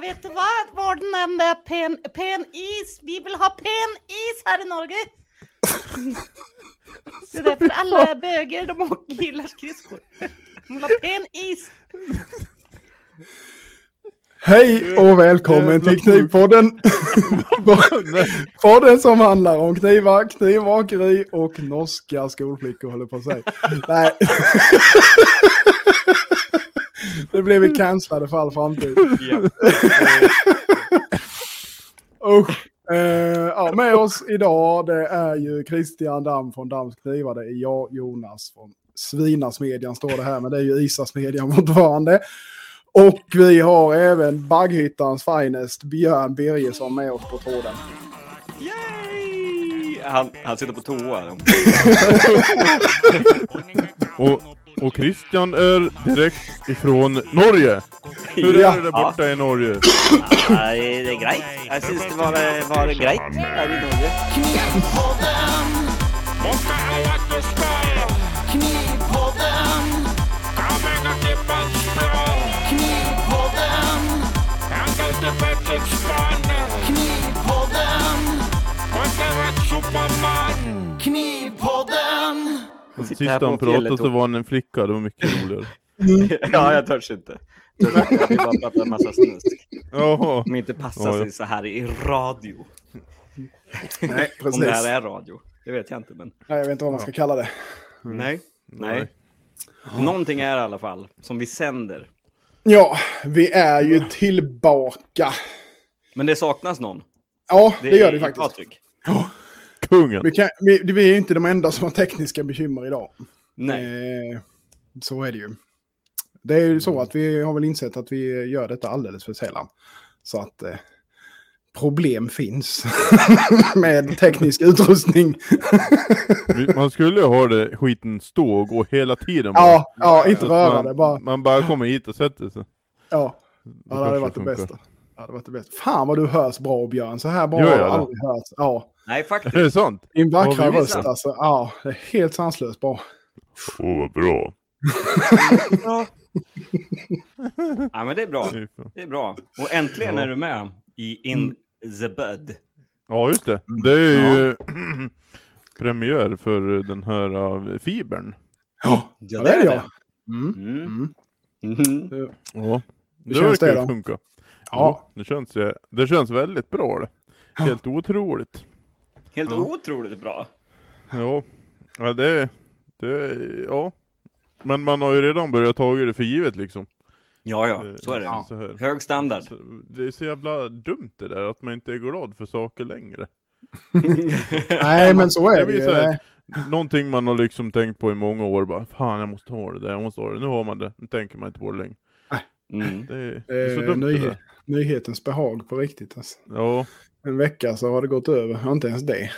Vet du vad? Var den enda pen, pen is? Vi vill ha pen is här i Norge. Det är därför alla böger de gillar skridskor. De vill ha pen is. Hej och välkommen till Knivpodden. Podden som handlar om knivar, knivmakeri och norska skolflickor håller på att säga. Nej. Det blev vi cancellade för all framtid. Usch. Eh, ja, med oss idag det är ju Christian Damm från Damms Knivar. Det är jag, Jonas från Svinasmedjan står det här, men det är ju Isasmedjan fortfarande. Och vi har även Bagghyttans finest Björn Birgersson med oss på tråden. Yay! Han, han sitter på toa. Och, och Christian är direkt ifrån Norge. Hur Ja. är det där borta i Norge? Nej, det är grejt. Jag syns det var, var grejt här i Norge. Knivpodden. Knivpodden, Sist han pratade så var han en flicka, det var mycket roligare. Ja, jag törs inte. Jag vill bara prata en massa snusk. Som inte passar Ja, ja. sig så här i radio. Nej, Om det här precis. är radio. Det vet jag inte, men Nej, jag vet inte vad man ska kalla det. nej. Nej. Någonting är i alla fall som vi sänder. Ja, vi är ju tillbaka. Men det saknas någon. Ja, det, gör det faktiskt. Patrik. Kungen. Vi, kan, vi, vi är ju inte de enda som har tekniska bekymmer idag. Nej. Eh, så är det ju. Det är ju så att vi har väl insett att vi gör detta alldeles för sällan. Så att eh, problem finns med teknisk utrustning. Man skulle ju ha det skiten stå och gå hela tiden. bara. ja, ja, inte röra man, det. Bara, Man bara kommer hit och sätter sig. ja, ja, det hade varit det funkar. Bästa. Det varit det bästa. Fan vad du hörs bra Björn. Så här bra har jag det? aldrig hört. Ja, Nej, faktiskt. Är det sant? din vackra Ja, röst alltså. Ja, det är helt sanslöst bra. Åh, vad bra. Ja, men det är bra. Det är bra. Och äntligen är du med i In the Bud. Ja, just det. Det är ju premiär för den här av fibern. Ja, Ja, det är jag. Mm. Mm. Mm. Mhm. Ja. Hur Det känns det då? funka. Ja. Det känns, det känns väldigt bra det. Helt otroligt. Helt otroligt bra. Ja, ja det, det, ja. Men man har ju redan börjat ta det för givet liksom. Ja, ja, så är det. Ja, så här. Hög standard. Det är så jävla dumt det där att man inte är glad för saker längre. Nej, men så är Det det ju. Någonting man har liksom tänkt på i många år bara, fan jag måste ha det där, jag måste ha det. Nu har man det, nu tänker man inte på det längre. Mm. Det är, det är så dumt det nyhet, nyhetens behag på riktigt. Alltså. Ja, En vecka så har det gått över, Ja, inte ens det.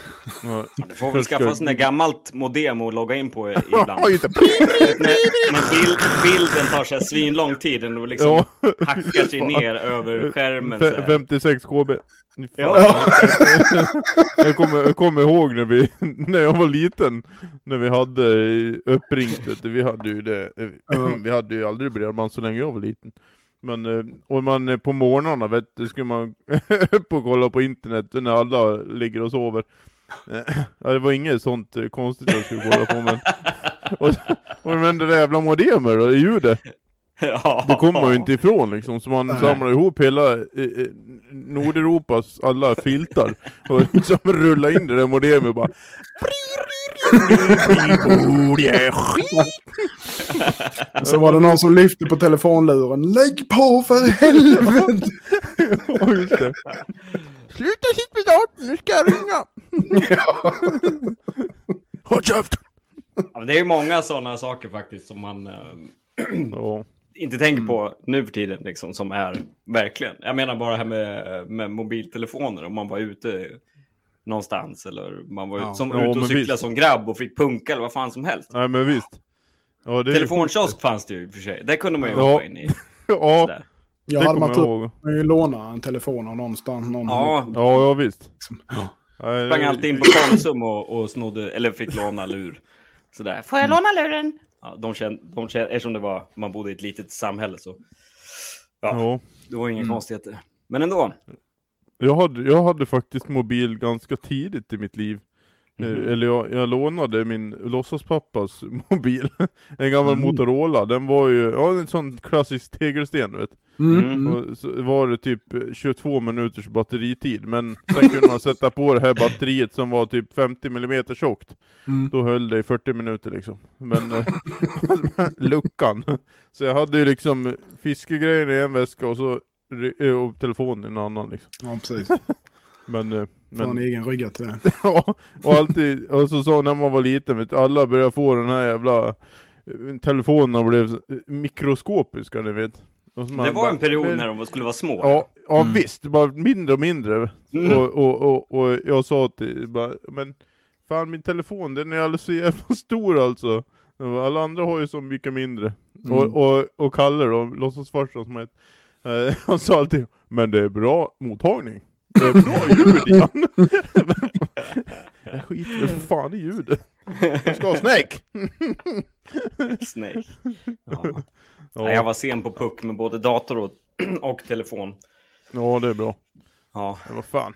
ja. Du får väl skaffa en sån där gammalt modem och logga in på ibland. Ja, när när bild, bilden tar sig svinlång tid och liksom Ja. hackar sig ner över skärmen. så Fe- här. 56 KB. Ja. jag, kommer, jag kommer ihåg när, vi, när jag var liten, när vi hade uppringt, vi hade ju det, eh, vi hade ju aldrig bredband så länge jag var liten. Men, eh, och man eh, på morgnarna vet du, skulle man upp och kolla på internet när alla ligger och sover. Ja, det var inget sånt konstigt jag skulle kolla på men... Och, och men det där jävla modemet då, ljudet. Ja. Det kommer man ju inte ifrån liksom, så man Nej. samlar ihop hela eh, eh, Nordeuropas alla filtar och liksom rullar in det där modemet och bara... Så var det någon som lyfte på telefonluren. Lägg på för helvete! Ja, just det. Sluta sitt med datorn, nu ska jag ringa! Håll käften! Ja, det är ju många sådana saker faktiskt som man Ja, inte tänker på nu för tiden, liksom, som är verkligen. Jag menar bara det här med, med mobiltelefoner, om man var ute någonstans eller man var Ja. som Ja, ute och cyklade visst. som grabb och fick punka eller vad fan som helst. nej men visst. Ja, Telefonkiosk fanns det ju i och för sig. Det kunde man ju Ja. hoppa in i. Ja, Sådär. Jag det hade man tur ihåg. man ju låna en telefon av någonstans. Någon Ja, Ja, ja visst. Ja. Nej, sprang alltid in på Konsum och, och snodde, eller fick låna lur. Sådär. Får jag låna luren? Ja, de kände, de kände, eftersom det var, man bodde i ett litet samhälle så Ja. Det var inga Mm. konstigheter. Men ändå. Jag hade, jag hade faktiskt mobil ganska tidigt i mitt liv. Eh, Mhm. Eller jag, jag lånade min låtsaspappas mobil. En gammal Mm. Motorola. Den var ju, ja en sån klassisk tegelsten du vet. Mm. Mm. Och så var det typ eh, 22 minuters batteritid. Men sen kunde man sätta på det här batteriet som var typ 50 mm tjockt. Mm. Då höll det i 40 minuter liksom. Men eh, luckan. Så jag hade ju liksom fiskegrejer i en väska och så eh, och telefonen i en annan liksom. Ja, precis. Men, eh, men egen rygga till det. ja, och alltid, och så sa när man var liten, vet du, alla började få den här jävla eh, telefonerna blev eh, mikroskopiska ni vet. Och så man Det var bara- en period när de skulle vara små. Ja, ja Mm. visst, bara mindre och mindre. Mm. Och, och, och, och jag sa till bara, men fan min telefon den är alldeles så jävla stor alltså. Alla andra har ju så mycket mindre. Mm. Och, och, och Kalle då, låtsasfarsan som heter, eh, han sa alltid, men det är bra mottagning. Det är bra ljud Jan. Jag skiter fan i ljudet. Jag ska ha Snake! Snake. Ja. Ja, Nej, Jag var sen på puck med både dator och, och telefon. ja det är bra. Ja. Men vad fan.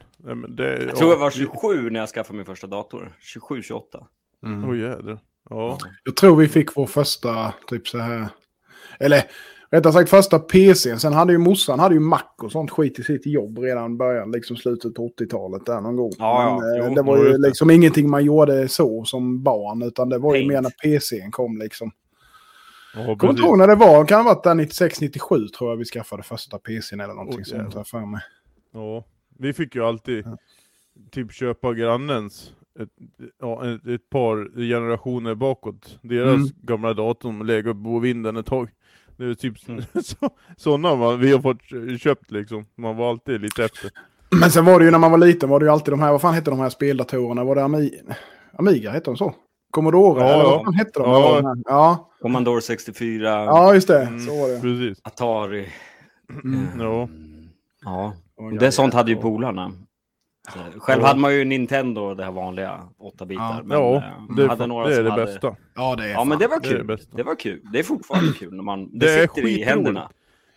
Det, Jag tror jag var 27 när jag skaffade min första dator. 27-28. Mm. Åh jädrar. Ja. Jag tror vi fick vår första, typ så här... Eller rättare sagt första PCn. Sen hade ju morsan hade ju Mac och sånt skit i sitt jobb redan början, liksom slutet på 80-talet där någon gång. Ja, ja, Men, eh, jo, det var ja, ju det. liksom ingenting man gjorde så som barn, utan det var ju mer när PCn kom liksom. Ja, Kommer inte ihåg när det var, kan ha varit där 96-97 tror jag vi skaffade första PCn eller någonting Oj, sånt för mig. Ja, vi fick ju alltid typ köpa grannens ett, ja, ett, ett par generationer bakåt. Deras Mm. gamla dator som legat på vinden ett tag. Det är typ så, sådana man, vi har fått köpt liksom. Man var alltid lite efter. Men sen var det ju när man var liten var det ju alltid de här, vad fan hette de här speldatorerna? Var det Ami Amiga, hette de så? Commodore, Ja, eller ja. vad fan hette de? Ja. Ja, ja. Commodore 64, ja just det. Mm, Så var det. Precis. Atari. Mm. Ja. Ja, det sånt hade ju polarna. Så, Själv hade man ju Nintendo, det här vanliga, 8 bitar. Ja. Men, ja, eh, det, hade några det är det hade... bästa. Ja, det är Ja, men det var Det är det kul. bästa. Det var kul. Det är fortfarande kul när man... Det, Det sitter i händerna.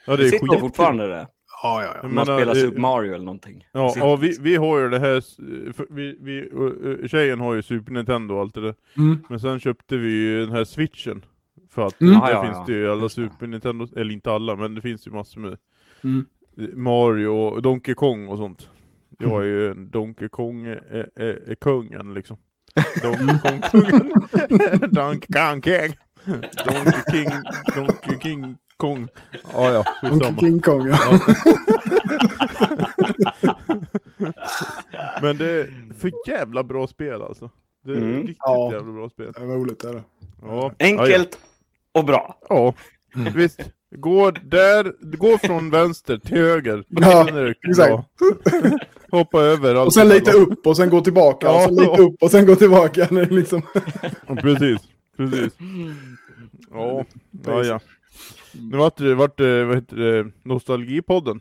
Ja, det Det är sitter fortfarande det. Ja, ja, ja. Man menar, spelar Super Mario eller någonting. Ja, ja vi, vi har ju det här, vi, vi, tjejen har ju Super Nintendo och allt det där. Mm. Men sen köpte vi ju den här switchen. För att Mm. där Ja, finns ja. det ju alla det. Super Nintendo, eller inte alla, men det finns ju massor med Mm. Mario och Donkey Kong och sånt. Jag är ju en Donkey Kong är, är, är kungen liksom. Donkey Kong kungen. Donkey Kong King. Donkey King, Donkey King Kong. Ja ja, Donkey. King Kong, ja. Men det är för jävla bra spel alltså. Det är Mm. riktigt Ja. jävla bra spel. Det är roligt är det. Ja. Enkelt och bra. Ja, ja. visst. Gå där, gå från vänster till höger. Ja, exakt. Hoppa över allt. Och sen lite upp och sen gå tillbaka. och Ja, sen lite upp och sen gå tillbaka. Liksom... Precis, precis. Ja, ja, ja. Nu vart det, vart det vad heter det, Nostalgipodden.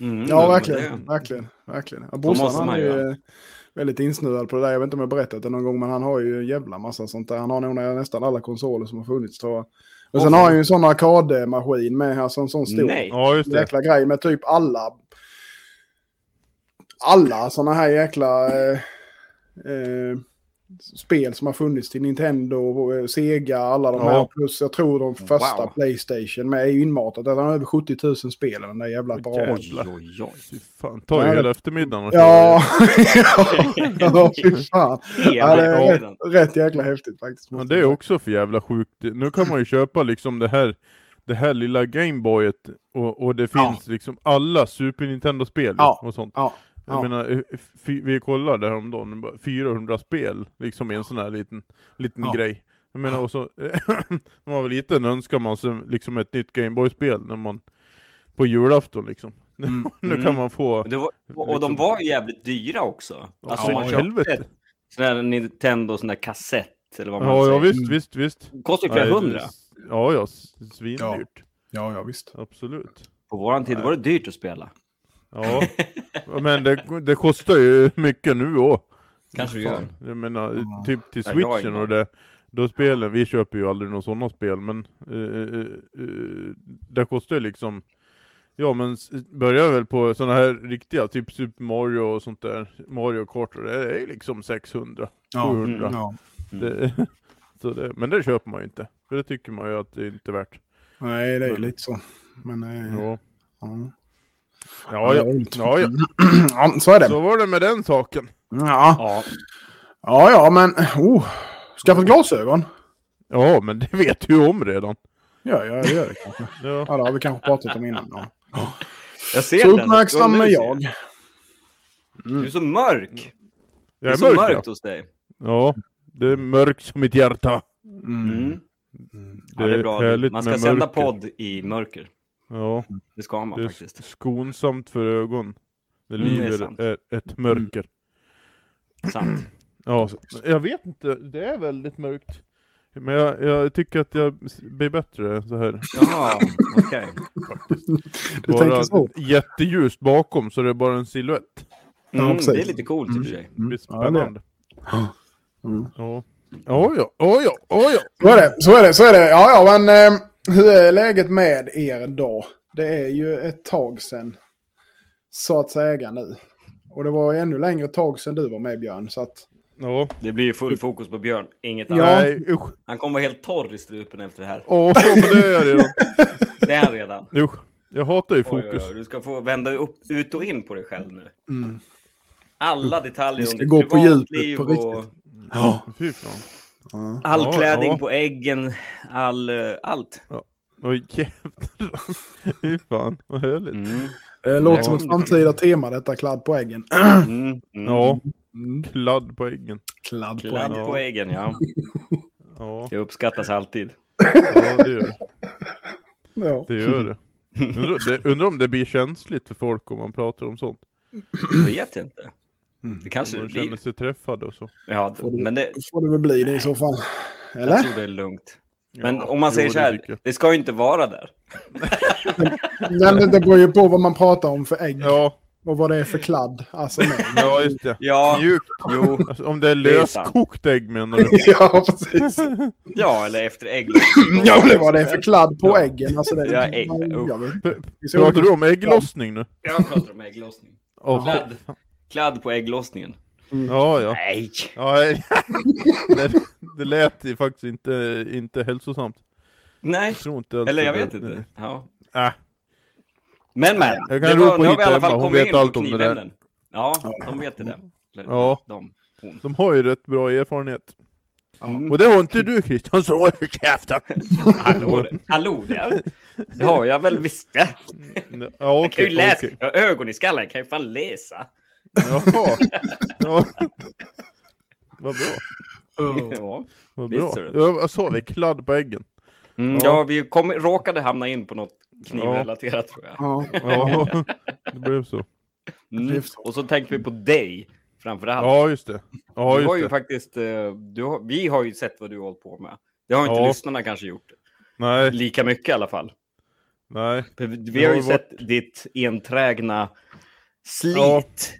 Mm, Ja, verkligen. det- Verkligen. verkligen. Ja, Brorsan han är ju väldigt insnöad på det där. Jag vet inte om jag berättat det någon gång, men han har ju en jävla massa sånt där. Han har nog nästan alla konsoler som har funnits tror jag. Och sen har han ju en sån arkadmaskin med, alltså en sån stor Nej. Ja, just det. jäkla grej med typ alla... Alla såna här jäkla eh, eh, spel som har funnits till Nintendo, eh, Sega, alla de Ja. här. Plus jag tror de första Wow. Playstation med är ju inmatat. Den har över 70 000 spel den där jävla apparaten. Oj, oj, oj. Fy fan, ta ju Ja, hela eftermiddagen och Ja, ja, fy fan. Ja, det är rätt, rätt jäkla häftigt faktiskt. Men det är också för jävla sjukt. Nu kan man ju köpa liksom det här, det här lilla Gameboyet och, och det Ja. finns liksom alla Super Nintendo-spel Ja. och sånt. Ja, Jag ja. menar, eh, vi kollade häromdagen, bara 400 spel liksom i en sån här liten, liten Ja. grej. Jag menar, och så, när man var liten önskar man sig liksom ett nytt Gameboy-spel när man, på julafton liksom. Mm. nu kan Mm. man få, Det var, och de var ju jävligt dyra också. Alltså Ja, man helvete. köpte sån där Nintendo, sån där kassett eller vad man ja, ja säger. visst, Mm. visst, visst. Det kostar ju flera Nej, hundra. Ja, ja, svindyrt. ja, ja, visst. Absolut. På våran tid var det dyrt att spela. Ja, men det, det kostar ju mycket nu också. Kanske det gör. Jag menar, typ till switchen och det, då spelen, vi köper ju aldrig några sådana spel, men eh, eh, eh, det kostar ju liksom Ja men börjar väl på sådana här riktiga, typ Super Mario och sånt där, Mario Kart och det är ju liksom 600, Ja, 700. Ja. Det, så det, men det köper man ju inte, för det tycker man ju att det inte är värt. Nej, det är ju lite så. Men... eh, Ja, ja. Ja, ja, ja, ja. ja, så är det. så var det med den saken. Ja, Ja, ja, ja men... Oh. Skaffat glasögon? Ja, men det vet du ju om redan. Ja, ja, det gör det kanske. Ja, Ja, det har vi kanske pratat om innan. Ja. jag ser Så uppmärksam är jag. Du är så mörk. Det jag är är så mörk mörkt ja. hos dig. ja, det är mörkt som mitt hjärta. Mm. Ja, det är bra. Man ska sända mörker. podd i mörker. Ja, Det ska man det är faktiskt. skonsamt för ögon. Det Mm, det lyder är ett mörker. Sant. Ja, så- jag vet inte, det är väldigt mörkt. Men jag, jag tycker att jag blir bättre så här. Jaha, okej. Du Bara jätteljust bakom så det är bara en silhuett. Mm, precis. det är lite coolt i och för sig. Det blir spännande. Mm. Ja. Ja, ja, ja, ja, ja, ja. Så är det, så är det, så är det. Ja, ja, men eh, hur är läget med er då? Det är ju ett tag sedan, så att säga nu. Och det var ännu längre tag sedan du var med Björn, så att... ja. Det blir ju full fokus på Björn. Inget Ja. annat. Usch. Han kommer vara helt torr i strupen efter det här. Åh, men det är jag redan. Det är han redan. Usch. Jag hatar ju Oj, oj, fokus. oj. Du ska få vända upp, ut och in på dig själv nu. Mm. Alla detaljer Vi ska om ditt gå på privatliv djupet på och riktigt. Ja. Fy fan. Ja. all Ja, klädning ja. på äggen, all, eh, allt. Oj jävlar. Fy fan, vad härligt. Mm. Det låter som Ja. ett framtida tema detta, kladd på äggen. Mm. Mm. Ja, Mm. kladd på äggen. Kladd på Kladd äggen. på äggen, ja. Ja, Det uppskattas alltid. ja det gör det. Ja. Det gör det. Undrar, det. undrar om det blir känsligt för folk om man pratar om sånt. Det vet jag inte. Det kanske det man känner blir. sig träffade och så. Ja, Får men det, Då får det väl bli det i så fall. jag Eller? tror det är lugnt. Men Ja, om man säger så det här, jag. det ska ju inte vara där. Men det- det beror ju på vad man pratar om för ägg. Ja, Och vad det är för kladd. Alltså ja just det. Ja, Mjukt. jo, Alltså, om det är Det är löskokt ägg menar du? ja, precis. ja, eller efter ägg. Ja, men vad det är för kladd på äggen. Alltså det, Ja, ägg. jag vet. Pratar du om ägglossning nu? Jag pratar om ägglossning. Åh, Kladd. Kladd på ägglossningen. Ja, ja. Nej! ja det, det lät ju faktiskt inte, inte hälsosamt. Nej, Jag tror inte eller jag det- vet inte. Ja. Äh, Men men, Jag kan det ropa nu har vi i alla fall hon kommit vet in på allt om det där. knivämnen. Ja, de vet det. Eller, Ja. De. Hon. de har ju rätt bra erfarenhet. Mm. Och det har inte du Christian, så håll käften! Hallå, det- hallå där. Det har jag väl visst det. Ja, Jag kan ju okej, läsa. okej. Jag har ögon i skallen, jag kan ju fan läsa. Jaha. Ja. Vad bra. Ja, Vad bra. ser du. Ja, vad sa vi? Kladd på äggen. mm, Ja. ja vi kom, råkade hamna in på något knivrelaterat tror jag. Ja. Ja, det blev så. Mm. Och så tänkte vi på dig framför allt. Ja, just det. Ja, du har ju just det. faktiskt, eh, du har, vi har ju sett vad du har hållit på med. Det har inte Ja. lyssnarna kanske gjort. Nej, Lika mycket i alla fall. nej. Vi Det har har ju ju sett ditt enträgna slit.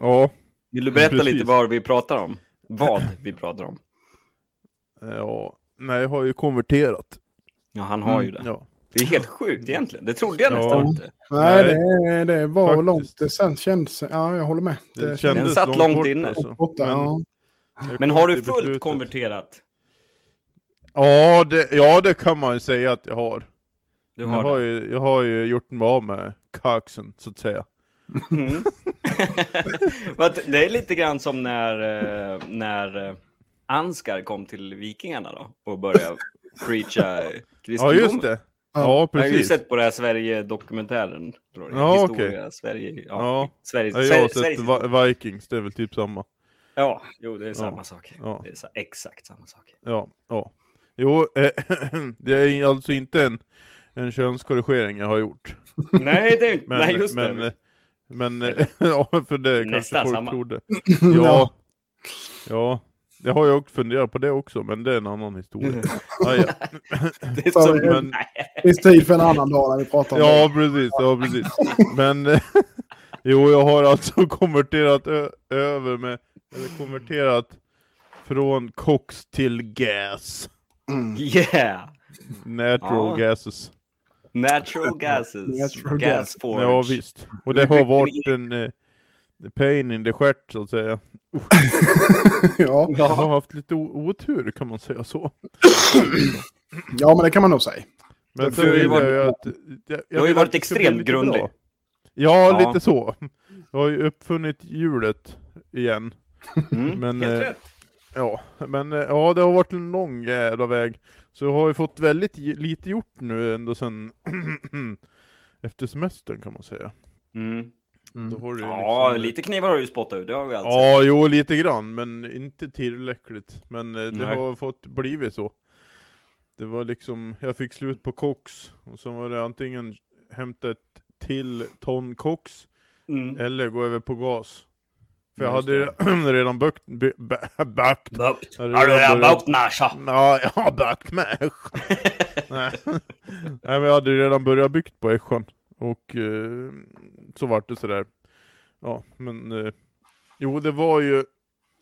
Ja. Vill du berätta Precis. lite vad vi pratar om? Vad vi pratar om? ja. Nej, jag har ju konverterat. Ja, han har ju Mm, det. Ja. Det är helt sjukt egentligen. Det trodde jag Ja. nästan inte. Nej, Nej. det, det var Faktiskt. långt. Det sen kändes... Ja, jag håller med. Det Det kändes Den satt långt långt inne. alltså. borta. Men- Ja. Men har du fullt beslutet. konverterat? Ja det, ja, det kan man ju säga att jag har. Du Jag har har, ju, jag har ju gjort mig av med kaxen, så att säga. Mm. Det är lite grann som när, eh, när eh, Ansgar kom till Vikingarna då och började preacha Ja, kristendomen. just det. Ja, Jag har ju precis. sett på det här Sverige-dokumentären. Ja, Historia, Sverige. Ja, Ja. Sverige, Ja, jag har Sverige, sett Vikings, det är väl typ samma. Ja, jo, det är samma sak. Ja. Det är exakt samma sak. Ja, ja. Jo, eh, det är alltså inte en, en könskorrigering jag har gjort. Nej, det är inte... Men, Nej, just men, det. Men ja, för det Nästan kanske folk samma. trodde. Ja. Ja, ja. Jag har ju också funderat på det också, men det är en annan historia. Ja, ja. Det är Så, som... men-. Det finns tid för en annan dag när vi pratar om Ja, precis. Ja, precis. Men jo, jag har alltså konverterat över med, eller konverterat från koks till gas. det. Mm. Yeah! Natural Ja. gases. Natural gases. Natural gas forge. Ja visst. Och det har varit en eh, pain in the stjärt så att säga. Ja. Jag har haft lite otur kan man säga så. ja, men det kan man nog säga. Men Det sen har ju vill varit- jag att... Jag, Du har ju varit extremt grundlig. bra. Ja, Ja. lite så. Jag har ju uppfunnit hjulet igen. Mm, Men, helt eh, rätt. Ja, men eh, ja, det har varit en lång jävla väg. Så jag har ju fått väldigt lite gjort nu ändå sen efter semestern kan man säga. Mm. Då har det ju Ja, liksom- lite knivar har du spottat ut, det har vi alltså. Ja, jo lite grann, men inte tillräckligt. Men eh, det Nej. har fått blivit så. Det var liksom, jag fick slut på koks, och så var det antingen hämta ett till ton koks, Mm. eller gå över på gas. För jag hade redan bökt, bö- bö- bökt, det Har du redan bukt Nasha? Ja, jag har bökt med Nej. Nej, men jag hade redan börjat byggt på Ässjan. Och eh, så vart det sådär. Ja, men eh, jo, det var ju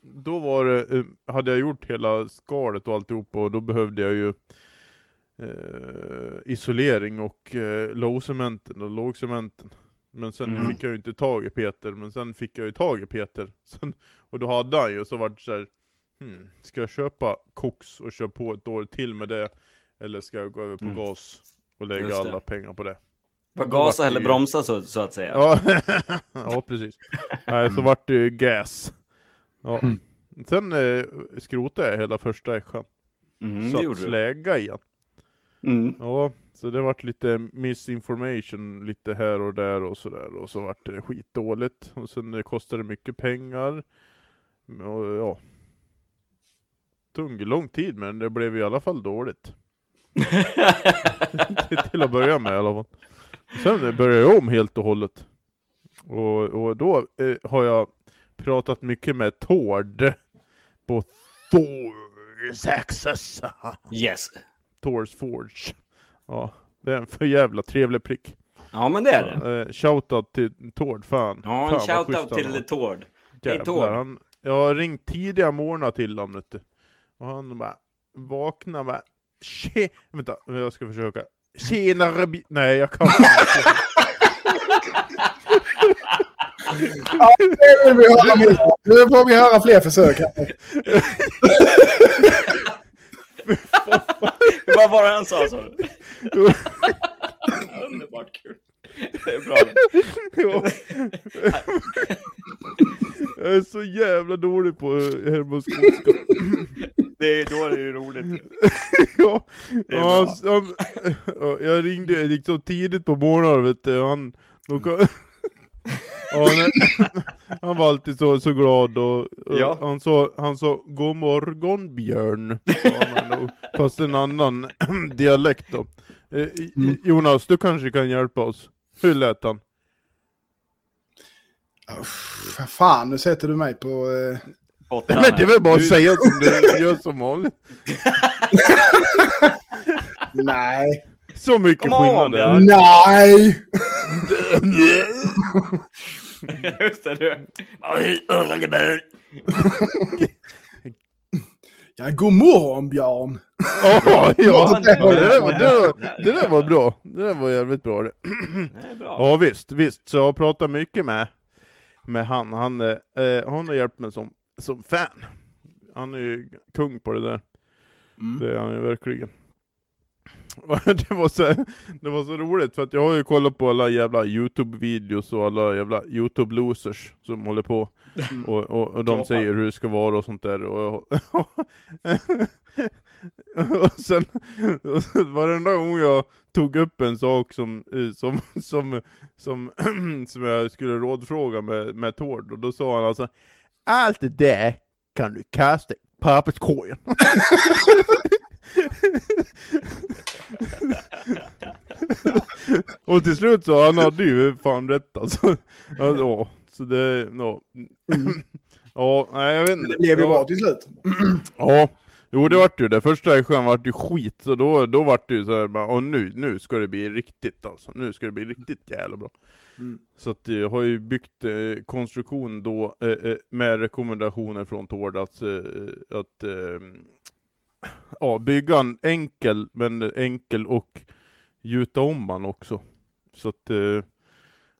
då var det, eh, hade jag gjort hela skalet och alltihopa och då behövde jag ju eh, isolering och eh, lågcementen och lågcementen. Men sen Mm. fick jag ju inte tag i Peter, men sen fick jag ju tag i Peter. Sen, och då hade han ju, så vart det så här, hmm, ska jag köpa koks och köra på ett år till med det? Eller ska jag gå över på Mm. gas och lägga alla pengar på det? Då gasa eller ju- bromsa så, så att säga? Ja, ja precis. Nej, så vart det ju gas. Ja. Mm. Sen eh, skrotade jag hela första Ässjan. Mm, Satt släga igen. Mm. Ja, så det vart lite misinformation lite här och där och sådär. Och så vart det skitdåligt. Och sen eh, kostade det mycket pengar. Och ja. Tog lång tid men det blev i alla fall dåligt. Till att börja med i alla fall. Sen började jag om helt och hållet. Och, och då eh, har jag pratat mycket med Tord på Thor's Access. Yes. Thors Forge. Ja, det är en för jävla trevlig prick. Ja, men det är det. Eh, shoutout till Tord, fan. Ja, en fan, shoutout till. Tord. Jävlar, Tord. han, Jag har ringt tidiga morgnar till honom vet du. Och han bara vaknar med Tje... Vänta, jag ska försöka. Tjenare bi... Nej, jag kan inte. Ja, nu vill vi höra mer. Nu får vi höra fler försök. här. Vad var det han sa, sa du? Underbart kul. Det är bra. Ja. Jag är så jävla dålig på hermoskopska. Det är, då är det ju roligt. ja, Det är ja, bra. han, ja, jag ringde liksom tidigt på morgonen vet du, han, kom- ja, men, han var alltid så, så glad och, och han, sa, han sa God morgon Björn, sa han fast en annan dialekt då. Eh, Mm. Jonas, du kanske kan hjälpa oss. Hur lät han? Uff, Vad fan, nu sätter du mig på... Eh... Botten Men det är väl bara att Du- säga som du gör som vanligt. Nej. Så mycket on, skillnad är det. Björn. Nej! Just det, du. Ja, god morgon Björn. Ja, ja, det där var, det, där, det där var bra. Det där var jävligt bra det. Bra. Ja visst, visst. Så jag har pratat mycket med, med han. Han, eh, han har hjälpt mig som, som fan. Han är ju kung på det där. Mm. Det är han ju verkligen. Det var, så, det var så roligt för att jag har ju kollat på alla jävla Youtube-videos och alla jävla Youtube-losers som håller på. Och, och, och de säger hur det ska vara och sånt där. Och, och sen och sen varenda gång jag tog upp en sak som, eh, som, som, som, som jag skulle rådfråga med, med Tord, och då sa han alltså Allt det där kan du kasta i papperskorgen. och till slut så han hade ju fan rätt alltså. Ja, så det, no. Ja, nej jag vet inte. Det blev ju bra till slut. Ja, jo det vart ju det. Första sjön vart ju skit, så då, då vart det ju såhär bara, och nu, nu ska det bli riktigt alltså. Nu ska det bli riktigt jävla bra. Mm. Så att jag har ju byggt eh, konstruktion då eh, eh, med rekommendationer från Tord att, eh, att eh, ja, bygga en enkel, men enkel och gjuta om man också. Så att eh,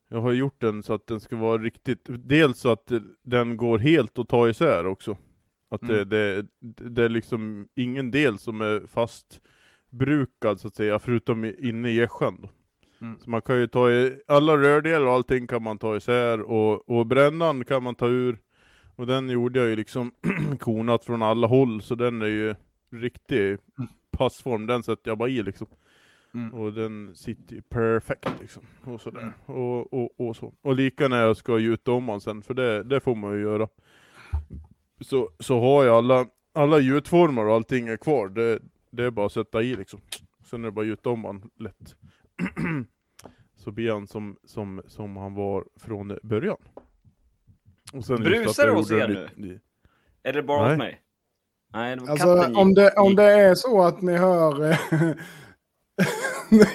jag har gjort den så att den ska vara riktigt, dels så att den går helt att ta isär också. Att det, Mm. det, det är liksom ingen del som är fastbrukad så att säga, förutom inne i gässan. då. Mm. Så man kan ju ta i, alla rördelar och allting kan man ta isär och, och brännan kan man ta ur. Och den gjorde jag ju liksom konat från alla håll, så den är ju riktig passform, den sätter jag bara i liksom. Mm. Och den sitter ju perfekt liksom. Och sådär. Och, och, och så. Och lika när jag ska gjuta om man sen, för det, det får man ju göra. Så, så har jag alla, alla gjutformar och allting är kvar. Det, det är bara att sätta i liksom. Sen är det bara att gjuta om man lätt. så blir han som, som, som han var från början. Och sen Brusar det hos er nu? Är det bara hos mig? Nej, det Alltså om det, om det är så att ni hör... eh, jag,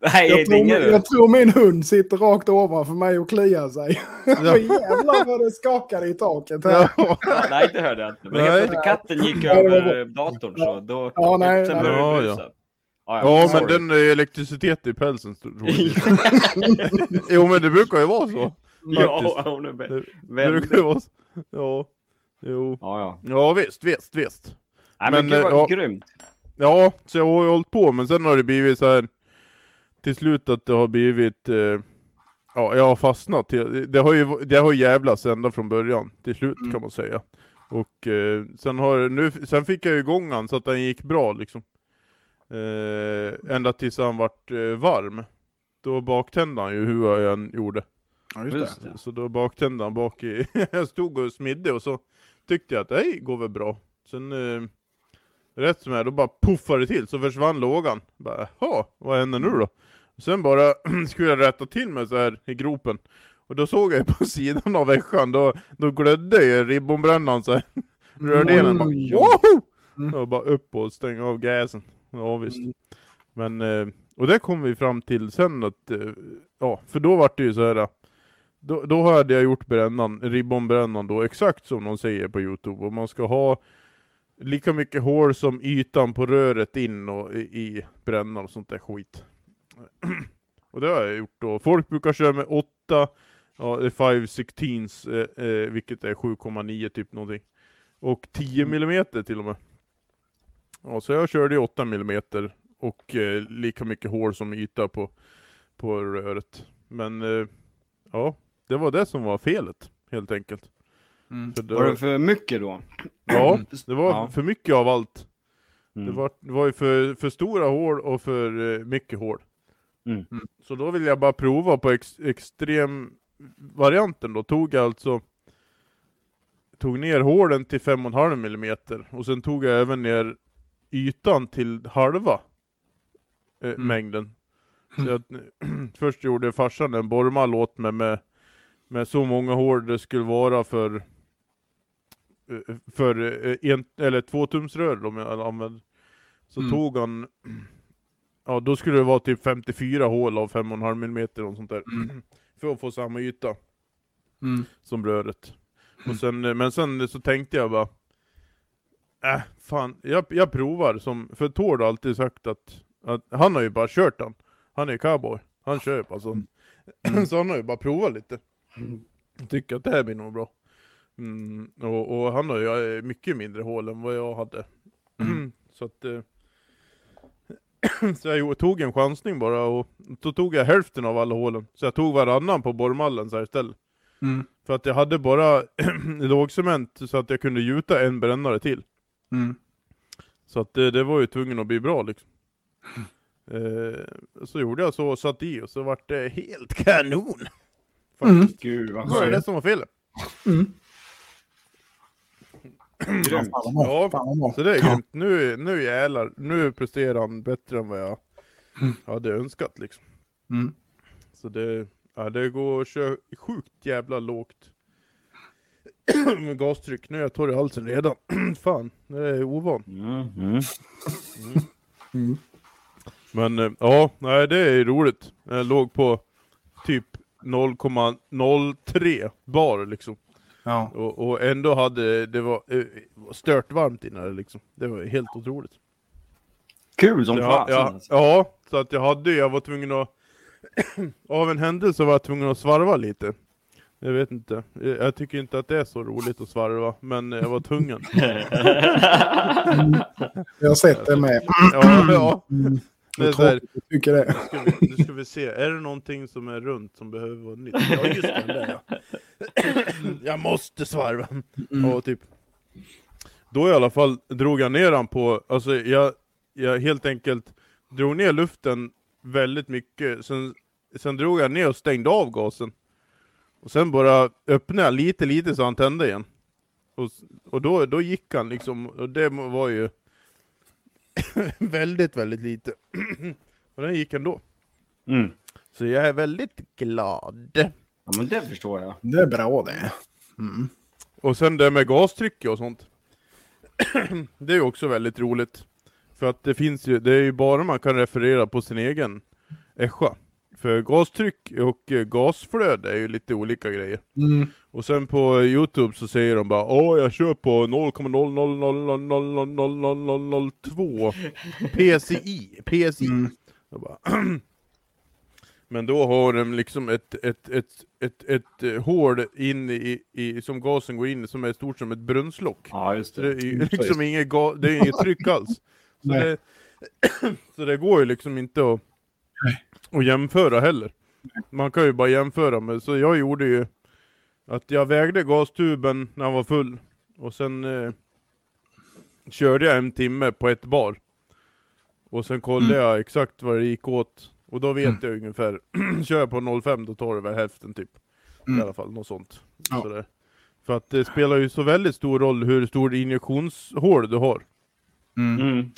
Nej, jag, det tror, ingen jag tror min hund sitter rakt ovanför mig och kliar sig. Ja. Jävlar vad det skakade i taket här. Ja. Nej, inte hörde jag inte. Men Nej. helt plötsligt katten gick det över datorn så då... Ja, nej, sen nej. började Ja, det ja. brusa. Ja, men sorry. den är elektricitet i pälsen. tror jag. jo, men det brukar ju vara så. Ja, hon är Det, det brukar ju vara så. Ja, jo. Ja, ja. Ja, visst, visst, visst. Nej, men, Men, gud vad ja. grymt. Ja, så jag har ju hållit på, men sen har det blivit så här till slut att det har blivit, eh, ja, jag har fastnat. Det, har ju det har jävlats ända från början till slut Mm. kan man säga. Och eh, sen, har, nu, sen fick jag ju igång han så att den gick bra liksom. Eh, ända tills han vart eh, varm. Då baktände han ju hur jag än gjorde. Ja, just det. Så då baktände han bak i, jag stod och smidde och så tyckte jag att det går väl bra. Sen eh, rätt som är då bara puffade det till så försvann lågan. Bara, Jaha, vad händer nu då? Sen bara skulle jag rätta till mig så här i gropen. Och då såg jag på sidan av väskan, då, då glödde ju ribbonbrännan så här. Rördelen bara woho! Mm. Och bara upp och stänga av gasen. Ja visst. Mm. Men, eh, och det kom vi fram till sen att, eh, ja, för då var det ju så här. Då, då hade jag gjort brännan, ribbonbrännan då, exakt som de säger på Youtube. Och man ska ha lika mycket hål som ytan på röret in och i, i brännan och sånt där skit. och det har jag gjort då. Folk brukar köra med 8, ja, det är 5 16 eh, eh, vilket är 7,9 typ någonting. Och 10 millimeter till och med. Ja, så jag körde ju 8 millimeter och eh, lika mycket hål som yta på, på röret. Men eh, ja, det var det som var felet helt enkelt. Mm. För det, Var det för mycket då? ja, det var Ja. för mycket av allt. Mm. Det, var, det var ju för, för stora hål och för eh, mycket hål. Mm. Så då ville jag bara prova på ex, extrem varianten då. Tog jag alltså tog ner hålen till 5,5 millimeter och sen tog jag även ner ytan till halva eh, Mm. mängden. Så jag, först gjorde farsan en borrmall åt mig med, med så många hål det skulle vara för eh, för eh, en, eller två tumsrör om jag använder. Så Mm. tog han, ja då skulle det vara typ 54 hål av 5,5 millimeter och sånt där. Mm. För att få samma yta Mm. som röret. Och sen, eh, men sen så tänkte jag bara, äh, fan, jag, jag provar. Som, för Tord har alltid sagt att, att, han har ju bara kört den. Han är ju cowboy, han kör ju bara så. så han har ju bara provat lite. Jag tycker att det här blir nog bra. Mm, och, och han har ju eh, mycket mindre hål än vad jag hade. så att, eh, så jag tog en chansning bara och då tog jag hälften av alla hålen. Så jag tog varannan på borrmallen så här istället. Mm. För att jag hade bara lågcement så att jag kunde gjuta en brännare till. Mm. Så att det, det var ju tvungen att bli bra liksom. Eh, så gjorde jag så och satt i och så vart det helt kanon. Mm. Gud vad Det var det skönt. som var felet. Mm. Grymt. Ja. Så det är grymt. Nu, nu jävlar, nu presterar han bättre än vad jag hade önskat liksom. Mm. Så det, ja, det går att köra sjukt jävla lågt. gastryck. Nu är jag torr i halsen redan. Fan, det är ovan. Mm, mm. Mm. Men eh, ja, nej det är roligt. Jag låg på 0,03 bar liksom. Ja. Och, och ändå hade det var eh, stört varmt innan det liksom. Det var helt otroligt. Kul som fasen. ja, alltså. ja, Så att jag hade, jag var tvungen att, av en händelse var jag tvungen att svarva lite. Jag vet inte, jag jag tycker inte att det är så roligt att svarva, men jag var tvungen. Jag har sett det med. Ja, ja. Mm. Det är tycker det. nu ska, vi, nu ska vi se, är det någonting som är runt som behöver vara nytt? Ja just det, där ja. Jag måste svarva. Ja, typ. Då i alla fall drog jag ner han på, alltså jag, jag helt enkelt drog ner luften väldigt mycket, sen, sen drog jag ner och stängde av gasen. Och sen bara öppnade jag lite, lite så han tände igen. Och, och då, då gick han liksom, och det var ju väldigt, väldigt lite. och den gick ändå. Mm. Så jag är väldigt glad. Ja, men det förstår jag. Det är bra det. Mm. Och sen det med gastrycket och sånt. det är ju också väldigt roligt. För att det finns ju, det är ju bara man kan referera på sin egen Escha. För gastryck och eh, gasflöde är ju lite olika grejer. Mm. Och sen på Youtube så säger de bara Åh jag kör på 0,000000002 PCI, PCI. Mm. Bara, Men då har de liksom ett, ett, ett, ett, ett, eh, hål in i, i, som gasen går in i som är stort som ett brunnslock. Ja, just Så det är det. ju Mm, liksom inget, ga, det är inget tryck alls. Så det, så det går ju liksom inte att, att jämföra heller. Man kan ju bara jämföra med, så jag gjorde ju att jag vägde gastuben när han var full och sen eh, körde jag en timme på ett bar. Och sen kollade Mm. jag exakt vad det gick åt. Och då vet jag ungefär, kör jag på 05 då tar det väl hälften typ. I Mm. alla fall, något sånt. Ja. Sådär. För att det spelar ju så väldigt stor roll hur stor injektionshål du har. Mm. Mm.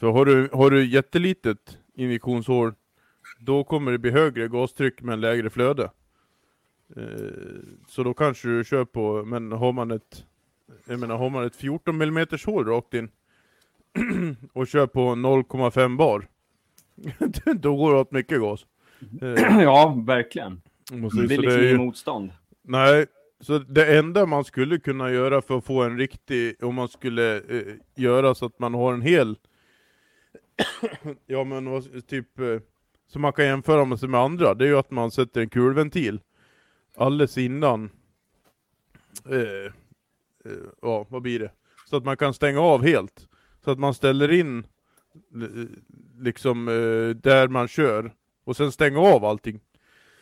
För har du, har du jättelitet injektionshål, då kommer det bli högre gastryck men lägre flöde. Eh, så då kanske du kör på, men har man ett, jag menar har man ett 14 mm hål rakt in och kör på 0,5 bar, då går det åt mycket gas. Eh, Ja, verkligen. Det blir liksom inget motstånd. Nej, så det enda man skulle kunna göra för att få en riktig, om man skulle eh, göra så att man har en hel, ja men typ, eh, så man kan jämföra med sig med andra, det är ju att man sätter en kulventil alldeles innan, eh, eh, ja vad blir det? Så att man kan stänga av helt. Så att man ställer in eh, liksom eh, där man kör, och sen stänga av allting.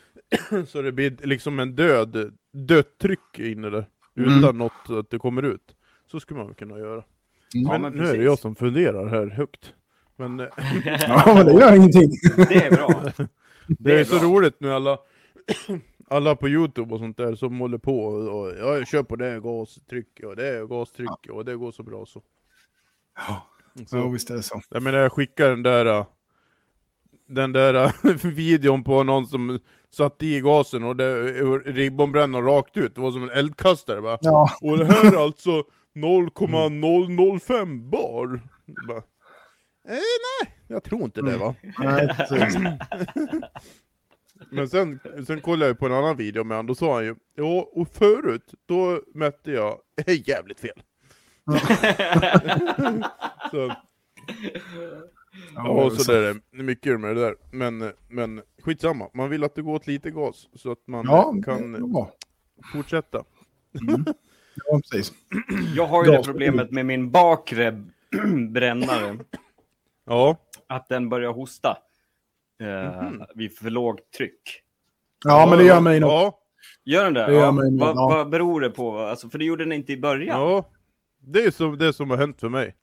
Så det blir liksom en död, dött tryck inne där. Mm. Utan något att det kommer ut. Så skulle man kunna göra. Ja, men men nu är det jag som funderar här högt. Men eh, Ja, men det gör ingenting. Det är bra. det är, är så bra. roligt nu alla, alla på Youtube och sånt där som håller på och, och ja, jag kör på det gastryck och det är gastryck och det går så bra så. Ja, så ja visst är det så. Jag menar jag skickar den där äh, Den där äh, videon på någon som satte i gasen och det ribbonbrände rakt ut, det var som en eldkastare va? Ja, Och det här är alltså 0,005 bar. Bara, eh, nej, jag tror inte det va. nej, precis. Men sen, sen kollade jag på en annan video med honom, då sa han ju Ja, och förut, då mätte jag jävligt fel. så, Ja, så det är det mycket med det där. Men, men skitsamma, man vill att det går åt lite gas så att man Ja, kan är fortsätta. Ja, precis. Jag har ju det problemet med min bakre brännare. Ja, Att den börjar hosta. Eh, Vid för lågt tryck. Ja, men det gör mig nog. Ja, Gör den det? Det gör ja. mig vad, ja. vad beror det på? Alltså, för det gjorde den inte i början. ja. Det är som, det som har hänt för mig.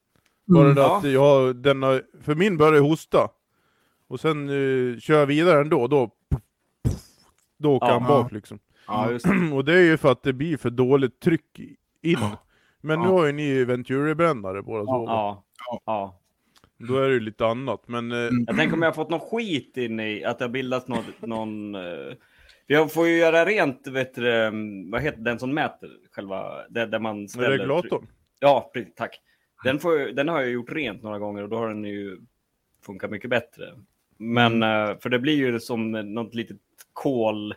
Bara Mm. det att jag, den har, för min börjar hosta. Och sen uh, kör jag vidare ändå, då, då åker han bak liksom. Ja, det. Och det är ju för att det blir för dåligt tryck in. Men nu har ju ni Venturi-brännare båda två. Ja. Ja. Då är det ju lite annat. Men eh, Mm. Jag tänker om jag har fått någon skit in i att det har bildats något, någon... Uh, jag får ju göra rent, vet du, um, vad heter den som mäter själva, det, där man ställer... regulatorn. Ja, precis, tack. Den, får, den har jag gjort rent några gånger och då har den ju funkat mycket bättre. Men, Mm. eh, för det blir ju som något litet kol...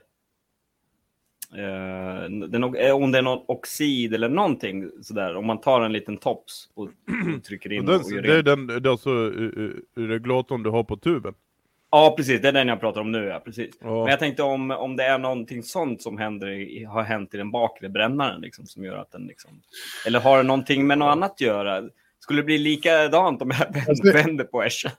eh, den, eh, om det är någon oxid eller någonting sådär, om man tar en liten tops och, och trycker Och in den, och gör det är den, det är alltså uh, regulatorn du har på tuben. Ja, precis. Det är den jag pratar om nu. Ja, precis. Ja. Men jag tänkte om, om det är någonting sånt som händer i, har hänt i den bakre brännaren liksom, som gör att den liksom... Eller har det någonting med något annat att göra? Skulle det bli likadant om jag Alltså, det- vänder på Eshan?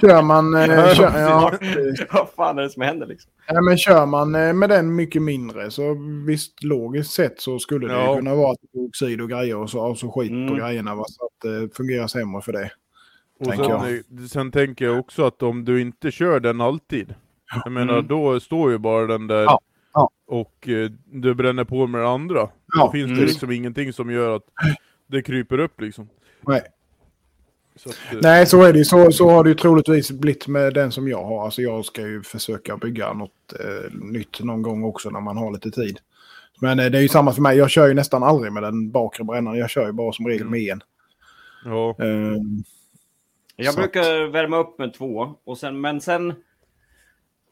Kör man, eh, Ja, kör, ja, Vad fan är det som händer liksom? ja, men kör man eh, med den mycket mindre så visst logiskt sett så skulle det Ja. ju kunna vara att det är oxid och grejer och så, och så skit på Mm. grejerna. Va? Så att det fungerar sämre för det. Och tänker sen, eh, sen tänker jag också att om du inte kör den alltid, jag menar Mm. då står ju bara den där Ja, ja. och eh, du bränner på med det andra. Då Ja, finns det mm. liksom ingenting som gör att det kryper upp liksom. Nej. Så att, eh, Nej, så är det. Så, så har det ju troligtvis blivit med den som jag har. Alltså jag ska ju försöka bygga något eh, nytt någon gång också när man har lite tid. Men eh, det är ju samma för mig. Jag kör ju nästan aldrig med den bakre brännaren. Jag kör ju bara som regel med en. Ja, Eh, Jag brukar värma upp med två, och sen, men sen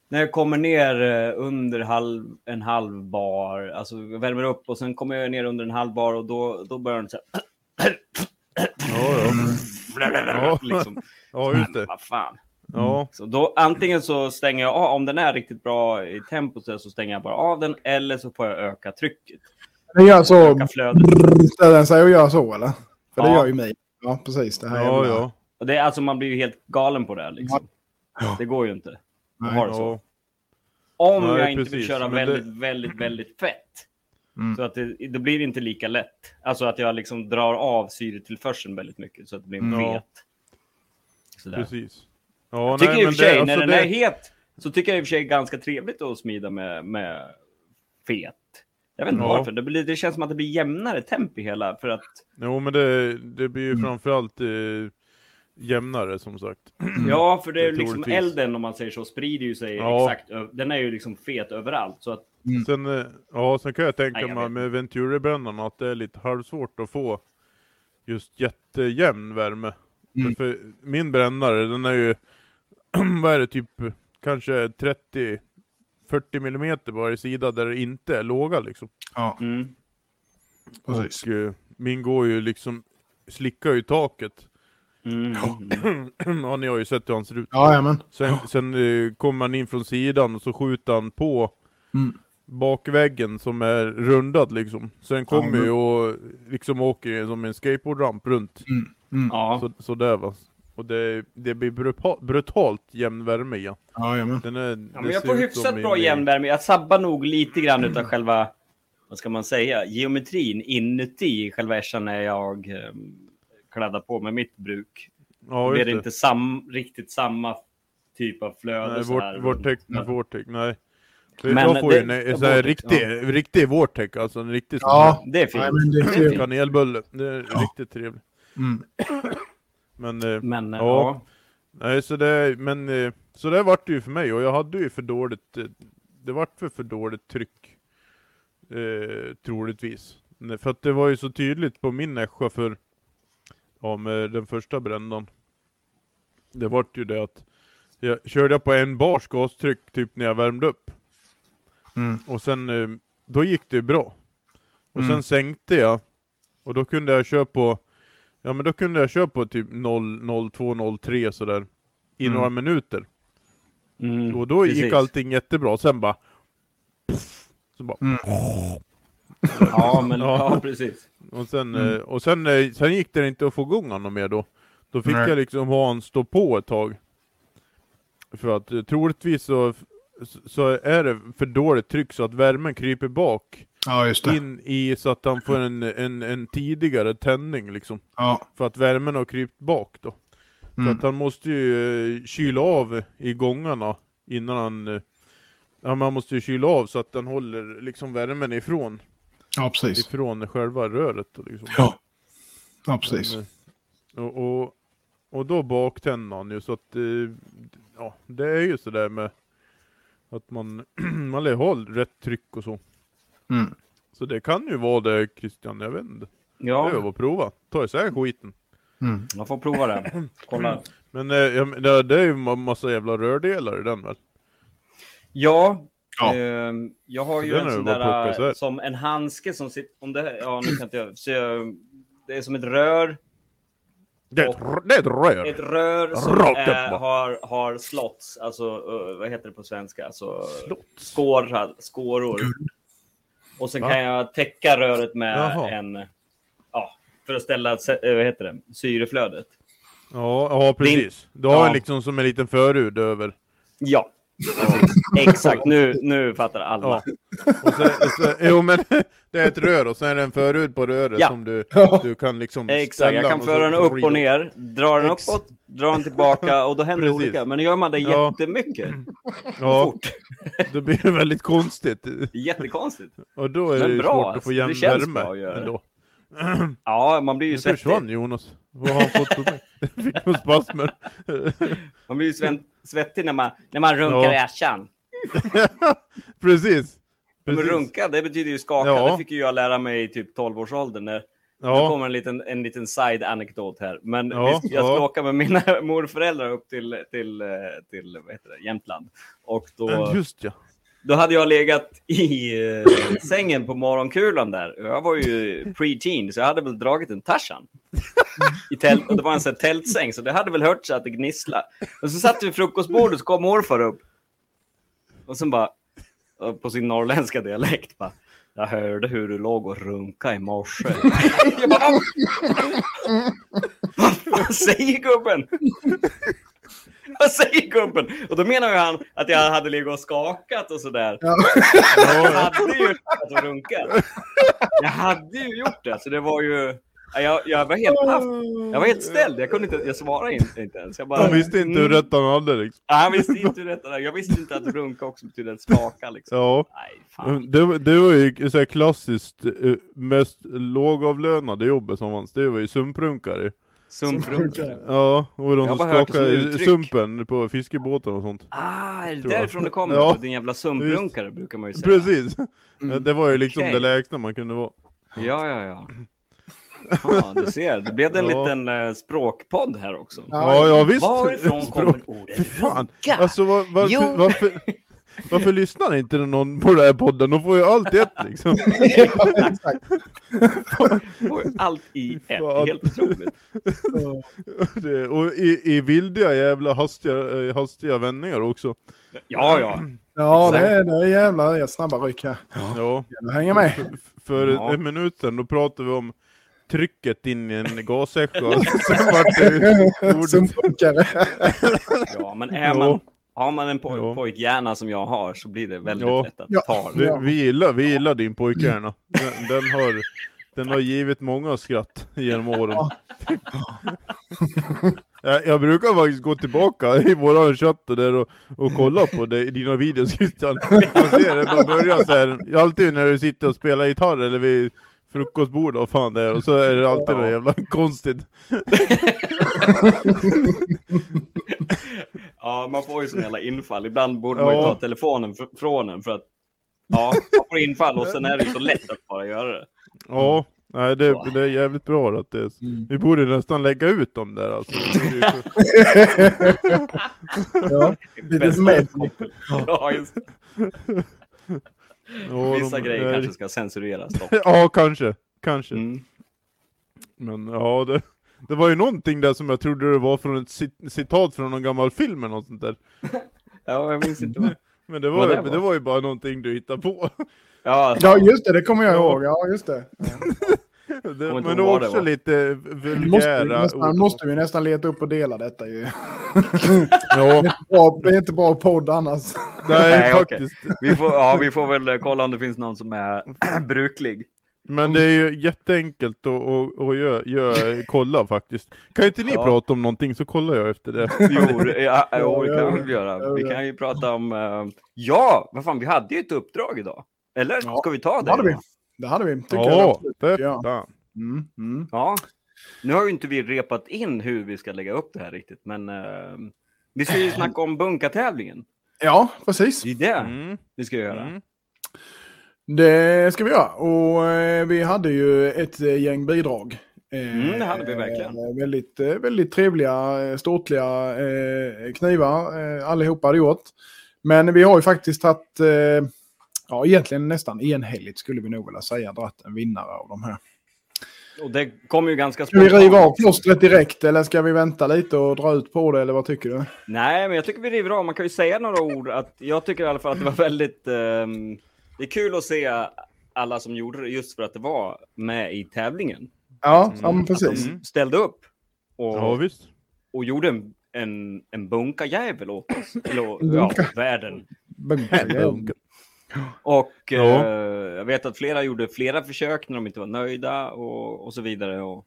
när jag kommer ner eh, under halv, en halv bar, alltså värmer upp och sen kommer jag ner under en halv bar och då, då börjar den så här... ja, ja. liksom. ja just det. Vad fan. Ja, Så då, antingen så stänger jag av, om den är riktigt bra i tempo så stänger jag bara av den, eller så får jag öka trycket. den gör så. Ställer den sig och gör så eller? För det Ja. gör ju mig. Ja, precis. Det här ja, jävla- ja. Och det är alltså, man blir ju helt galen på det här liksom. Ja. Det går ju inte. Nej. ha det så. ja. Om Nej, jag inte vill precis, köra men det- väldigt, väldigt, väldigt fett. Mm. Så att det, det blir inte lika lätt. Alltså att jag liksom drar av syretillförseln väldigt mycket så att det blir Mm. fet. Ja. Sådär. Precis. Ja, Jag tycker nej, i och för sig, det- när alltså den är det- het, så tycker jag i och för sig ganska trevligt att smida med, med fet. Jag vet inte Ja. varför. Det, blir, det känns som att det blir jämnare temp i hela. För att, Jo, men det, det blir ju Mm. framförallt eh, jämnare som sagt. Ja, för det är Det liksom troligtvis. elden om man säger så sprider ju sig Ja. exakt. Den är ju liksom fet överallt. Så att, Sen, eh, ja, sen kan jag tänka Nej, jag mig med Venturi-brännarna att det är lite halvsvårt att få just jättejämn värme. Mm. För, min brännare, den är ju, vad är det, typ kanske 30 40 millimeter på varje sida där det inte är låga liksom. Ja, mm. Och eh, min går ju liksom, slickar ju taket. Mm. Mm. ja, ni har ju sett hur han ser ut. Ja. Sen, sen eh, kommer han in från sidan och så skjuter han på Mm. Bakväggen som är rundad liksom. Sen kommer men- ju och liksom åker som en skateboardramp runt. Mm. Mm. Ja. Så, så där va. Och det, det blir brutal, brutalt jämn värme. Ja. Den är, Ja, men jag får hyfsat bra i- jämnvärme. Jag sabbar nog lite grann utav själva, vad ska man säga, geometrin inuti själva ässjan när jag eh, kladdar på med mitt bruk. Ja, det är det. inte sam, riktigt samma typ av flöde. Nej, så vårt, vortex, vortex, nej. För Men jag får det- ju en, en ja, sån här riktig, ja. riktig vortex, alltså en riktig sån Ja. Det är fint. Nej, men det är Det fint. kanelbulle. Det är Ja. riktigt trevligt. Mm. Men, eh, Men eh, Ja. ja. nej så det, men eh, så där vart det ju för mig och jag hade ju för dåligt, eh, det vart för för dåligt tryck. Eh, troligtvis. För att det var ju så tydligt på min Nässjö för, ja med den första brändan. Det vart ju det att, jag körde jag på en bars gastryck typ när jag värmde upp. Mm. Och sen, eh, då gick det ju bra. Och Mm. sen sänkte jag, och då kunde jag köra på, ja men då kunde jag köra på typ 0, 02, 03 sådär, i Mm. några minuter. Mm, Och då gick precis. allting jättebra, sen bara, så bara Mm. Ja, men Ja. ja, precis. och sen, Mm. eh, och sen, eh, sen gick det inte att få igång honom mer då. Då fick Nej. jag liksom ha han stå på ett tag. För att troligtvis så, så är det för dåligt tryck så att värmen kryper bak Ja, just det. in i så att han får en, en, en tidigare tändning liksom. Ja. För att värmen har krypt bak då. Så Mm. att han måste ju eh, kyla av i gångarna innan han... eh, Ja, man måste ju kyla av så att den håller liksom värmen ifrån, ja, precis. ifrån själva röret. då, Liksom. Ja. Ja, precis. Men, eh, och, och, och då baktände han ju så att... Ja, det är ju sådär med att man, man lär ha rätt tryck och så. Mm. Så det kan ju vara det Christian, jag vet inte. Det är Ja, bara att prova. Ta isär skiten. Mm. man får prova det. Kolla. Men eh, det, det är ju ma- massa jävla rördelar i den väl? Ja, Ja. ehm, jag har ju Den en är sån där som en handske som sitter, om det, ja nu kan inte jag, så jag, det är som ett rör Det är ett, det är ett rör. Ett rör som är, har, har slotts, alltså vad heter det på svenska? Alltså, Slotts. skår, skåror. Och sen Va? kan jag täcka röret med Jaha. en, ja, för att ställa, vad heter det, syreflödet. Ja, ja precis. Du har Ja. liksom som en liten förhud över. Ja. Exakt. Nu, nu fattar alla. Ja. Och så, så, jo men det är ett rör och sen är det en förhud på röret Ja. som du, du kan liksom Exakt, jag kan och föra den upp och ner, dra den Ex- uppåt, dra den tillbaka och då händer det olika. Men gör man det Ja. jättemycket, Ja, fort, då blir det väldigt konstigt. jättekonstigt. Och då är Men det bra, svårt att alltså. få Det jämn känns värme bra att göra det. ändå. Ja, man blir ju Nu svettig. försvann Jonas. Vad har han fått problem? Fick någon spasmer. Man blir ju svettig när man, när man runkar Ja. i arshan. Precis. Men Precis. runka, det betyder ju skaka. Ja. Det fick ju jag lära mig i typ 12-årsåldern. När, Nu Ja, kommer en liten, en liten side-anekdot här. Men Ja, jag ska ja. åka med mina morföräldrar upp till, till, eh, till vad heter det, Jämtland. Och då, just ja då hade jag legat i eh, sängen på morgonkulan där. Jag var ju pre-teen, så jag hade väl dragit en Tarzan. I tält, och det var en sån här tältsäng, så det hade väl hört sig att det gnissla. Och så satt vi vid frukostbordet, så kom morfar upp. Och sen bara, eh, på sin norrländska dialekt, bara. Jag hörde hur du låg och runka i morse. Vad fan Vad säger gubben? Vad säger gubben? Och då menar ju han att jag hade legat och skakat och sådär. Ja. Jag hade ju legat och runkat. Jag hade ju gjort det, så det var ju... Ja, Jag, jag var helt paff. Jag var helt ställd. Jag kunde inte, jag svarade inte, inte ens. Jag bara, Han visste inte hur Mm. rätt han hade liksom. Ja, han visste inte hur rätt det var. Jag visste inte att runka också betyder att skaka liksom. Ja. Nej, fan. Det, var- det var ju så här klassiskt eh, mest lågavlönade jobbet som fanns. Det var ju sumprunkare. Sumprunkare. Ja, och de Jag har som uttryck. sumpen på fiskebåtar och sånt. Ah, är det därifrån det kommer? Ja. Din jävla sumprunkare brukar man ju säga. Precis! Det var ju liksom Okej. det lägsta man kunde vara. Ja, ja, ja. Ja, du ser. Det blev en Ja. liten eh, språkpodd här också. Ja, ja visst! Varifrån kommer ordet runka? Alltså var, varför, Jo. varför, varför lyssnar inte någon på den här podden? De får ju allt i ett liksom. Exakt. Oj, Allt i ett. Fan. Helt otroligt. Det, och i, i vildiga jävla hastiga, eh, hastiga vändningar också. Ja, ja. Ja, det är, det är jävla det är snabba ryck här. Ja. Jag hänger med. För Ja. en minut sedan, då pratade vi om trycket in i en gasäcka. Sen vart det. Ja, men är man, Ja. Har man en poj pojkhjärna som jag har så blir det väldigt Ja. lätt att Ja. ta det. Vi, vi, gillar, vi gillar din pojkhjärna. Den, den, har, den har givit många skratt genom åren. Jag, jag brukar faktiskt gå tillbaka i våran chatt och, där och, och kolla på det, dina videos Christian. Man ser det, börjar så här, alltid när du sitter och spelar gitarr eller vid frukostbord och fan det är, och så är det alltid något jävla konstigt. Ja, man får ju sån jävla infall. Ibland borde man ju Ja. ta telefonen fr- från en för att ja, man får infall och sen är det ju så lätt att bara göra det. Ja, nej, det, det är jävligt bra att det är, Vi borde nästan lägga ut dem där alltså. Ja, lite med. Ja, just. Ja, Vissa de- grejer kanske ska censureras dock. Ja, kanske. Kanske. Mm. Men ja, det, det var ju någonting där som jag trodde det var från ett cit- citat från någon gammal film eller något sånt där. Ja, jag minns inte vad. Men det var, det det var? det var ju bara någonting du hittade på. Ja, Ja, just det. Det kommer jag Ja. ihåg. Ja, just det. Det, men det var det också var. lite Vi måste, vulgära vi nästan, ord. måste vi nästan leta upp och dela detta ju. Ja, Bra, det är inte bra podd annars. nej, Nej, faktiskt. vi får, ja, vi får väl kolla om det finns någon som är bruklig. Men det är ju jätteenkelt att, att, att göra, göra, kolla faktiskt. Kan inte ni Ja. prata om någonting så kollar jag efter det. Jo, det, ja, jo, det kan vi göra. Vi kan ju prata om... eh, ja, vad fan, vi hade ju ett uppdrag idag. Eller? Ja, Ska vi ta det? Det hade vi. Det hade vi. Tycker jag Ja, för Ja. Mm, mm. Ja. Nu har ju inte vi repat in hur vi ska lägga upp det här riktigt, men eh, vi ska ju snacka om bunkatävlingen. ja, precis. Det är det Mm. vi ska göra. Det ska vi göra. Och eh, vi hade ju ett eh, gäng bidrag. Eh, Mm, det hade vi verkligen. väldigt, väldigt trevliga, ståtliga knivar allihopa hade gjort. Men vi har ju faktiskt eh, ja egentligen nästan enhälligt skulle vi nog vilja säga, dratt en vinnare av de här. Och det kom ju ganska Ska vi spontant. riva av plåstret direkt eller ska vi vänta lite och dra ut på det eller vad tycker du? Nej, men jag tycker vi river av. Man kan ju säga några ord. Att jag tycker i alla fall att det var väldigt... ehm, det är kul att se alla som gjorde det just för att det var med i tävlingen. Ja, ja men Att precis. de ställde upp och, Ja, visst. och gjorde en, en, en bunkajävel åt oss. Eller ja, Bunka. världen. Bunka. Och Ja. eh, jag vet att flera gjorde flera försök när de inte var nöjda och, och så vidare. Och,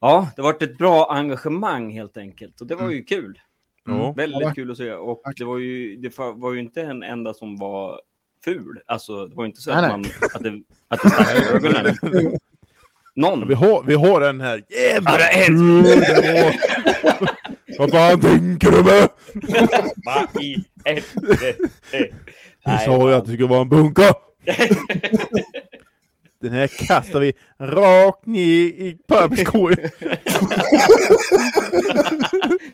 Ja, det var ett bra engagemang helt enkelt. Och det var ju kul. Ja. Väldigt Ja, kul att se. Och det var ju, det var ju inte en enda som var ful. Alltså, det var ju inte så Nej, att, nej. man, att, det, att det stack i ögonen. Någon. Vi har, vi har en här. Jävlar! Ja, det är en. Vad fan tänker du med? Vad i helvete? Du sa ju att det skulle vara en bunka. Den här kastar vi rakt ner i papperskorgen.